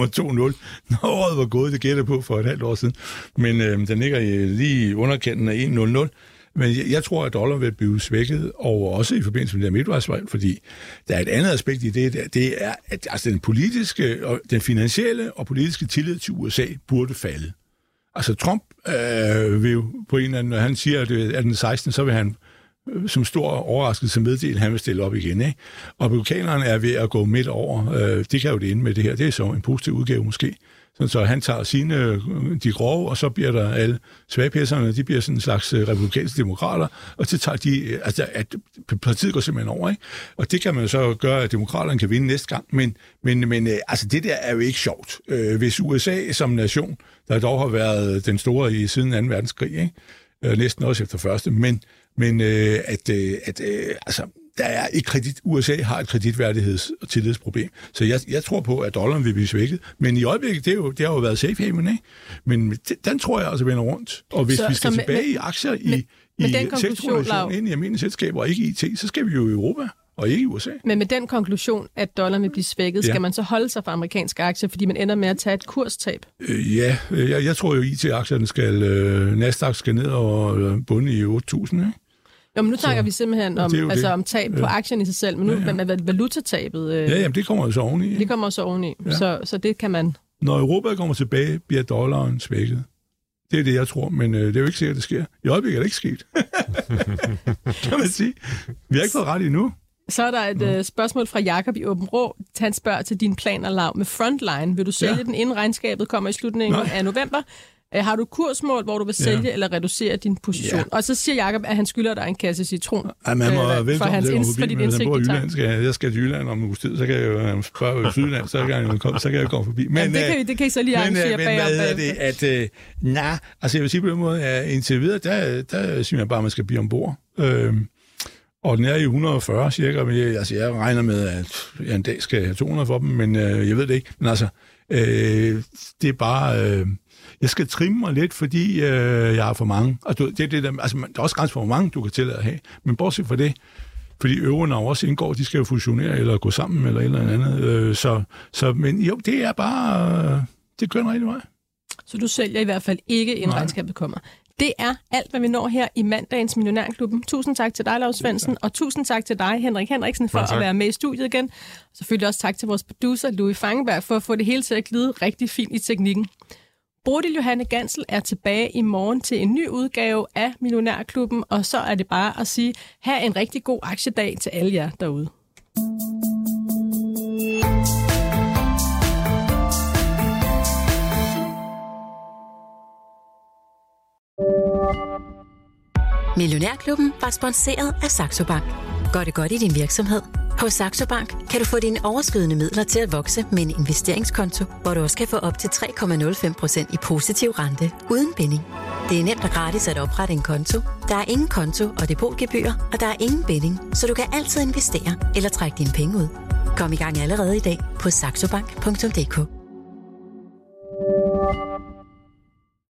når året var gået, det gættede på for et halvt år siden. Men øh, den ligger lige i underkanten af 1,00. Men jeg, jeg tror, at dollar vil blive svækket, og også i forbindelse med det midtvejsvalg, fordi der er et andet aspekt i det, det er, at altså, den politiske, og den finansielle og politiske tillid til USA burde falde. Altså Trump øh, vil jo på en eller anden, når han siger, at det er den 16., så vil han som stor overraskelse meddele, at han vil stille op igen. Ikke? Og republikanerne er ved at gå midt over. Øh, det kan jo det ende med det her. Det er så en positiv udgave måske. Sådan, så han tager sine, øh, de grove, og så bliver der alle svagpæsserne, de bliver sådan en slags øh, republikanske demokrater, og så tager de, øh, altså at partiet går simpelthen over, ikke? Og det kan man så gøre, at demokraterne kan vinde næste gang, men, men, men altså det der er jo ikke sjovt. Hvis USA som nation, der dog har været den store i siden 2. verdenskrig, ikke? næsten også efter første, men, men at, at altså, der er et kredit, USA har et kreditværdigheds- og tillidsproblem. Så jeg, jeg tror på, at dollaren vil blive svækket. Men i øjeblikket, det, er jo, det har jo været safe haven, ikke? Men den tror jeg altså vender rundt. Og hvis så, vi skal så tilbage med, i aktier i, med, i med ind i almindelige selskaber og ikke IT, så skal vi jo i Europa og ikke i USA. Men med den konklusion, at dollaren vil blive svækket, ja. skal man så holde sig for amerikanske aktier, fordi man ender med at tage et kurstab? Øh, ja, jeg, jeg tror jo, IT-aktierne skal, øh, Nasdaq skal ned og øh, bunde i 8.000, ikke? Jo, men nu snakker så, vi simpelthen om, ja, altså, om tab på aktien i sig selv, men nu ja, ja. med valutatabet. Øh, ja, jamen, det kommer jo så oveni. Det kommer så oveni, ja. så, så det kan man... Når Europa kommer tilbage, bliver dollaren svækket. Det er det, jeg tror, men øh, det er jo ikke sikkert, at det sker. I øjeblikket er det ikke sket. kan man sige. Vi har ikke fået ret endnu. Så er der et øh, spørgsmål fra Jakob i Åben Rå. Han spørger til dine planer, Lav, med Frontline. Vil du sælge ja. den inden regnskabet kommer i slutningen Nej. af november? Øh, har du kursmål, hvor du vil sælge ja. eller reducere din position? Ja. Og så siger Jacob, at han skylder dig en kasse citron. Ja, man må øh, for, hans det, for dit indsigt i Jylland, skal, jeg skal til Jylland om en uges tid, så kan jeg jo spørge i Sydland, så kan jeg jo komme, så kan jeg komme forbi. Men, ja, det, kan, det kan I så lige arrangere men, bagom. Men hvad er det, at... Øh, nej, altså jeg vil sige på den måde, at indtil videre, der, der synes jeg bare, at man skal blive ombord. Øh, og den er i 140 cirka, men jeg, altså jeg regner med, at jeg en dag skal have 200 for dem, men øh, jeg ved det ikke. Men altså, øh, det er bare... Øh, jeg skal trimme mig lidt, fordi øh, jeg har for mange. Og du, det, det der, altså, der er også grænser for, hvor mange du kan tillade at have. Men bortset fra det, fordi øvrigt også indgår, de skal jo fusionere eller gå sammen eller et eller andet. Øh, så, så, men jo, det er bare, det kører en rigtig vej. Så du sælger i hvert fald ikke, inden Nej. regnskabet kommer. Det er alt, hvad vi når her i mandagens Millionærklubben. Tusind tak til dig, Lars Svendsen, og tusind tak til dig, Henrik Henriksen, for at være med i studiet igen. Selvfølgelig også tak til vores producer, Louis Fangenberg, for at få det hele til at glide rigtig fint i teknikken. Bodil Johanne Gansel er tilbage i morgen til en ny udgave af Millionærklubben, og så er det bare at sige, have en rigtig god aktiedag til alle jer derude. Millionærklubben var sponsoreret af Saxo Bank. Gør det godt i din virksomhed. Hos Saxo Bank kan du få dine overskydende midler til at vokse med en investeringskonto, hvor du også kan få op til 3,05% i positiv rente uden binding. Det er nemt og gratis at oprette en konto. Der er ingen konto og depotgebyr, og der er ingen binding, så du kan altid investere eller trække dine penge ud. Kom i gang allerede i dag på saxobank.dk.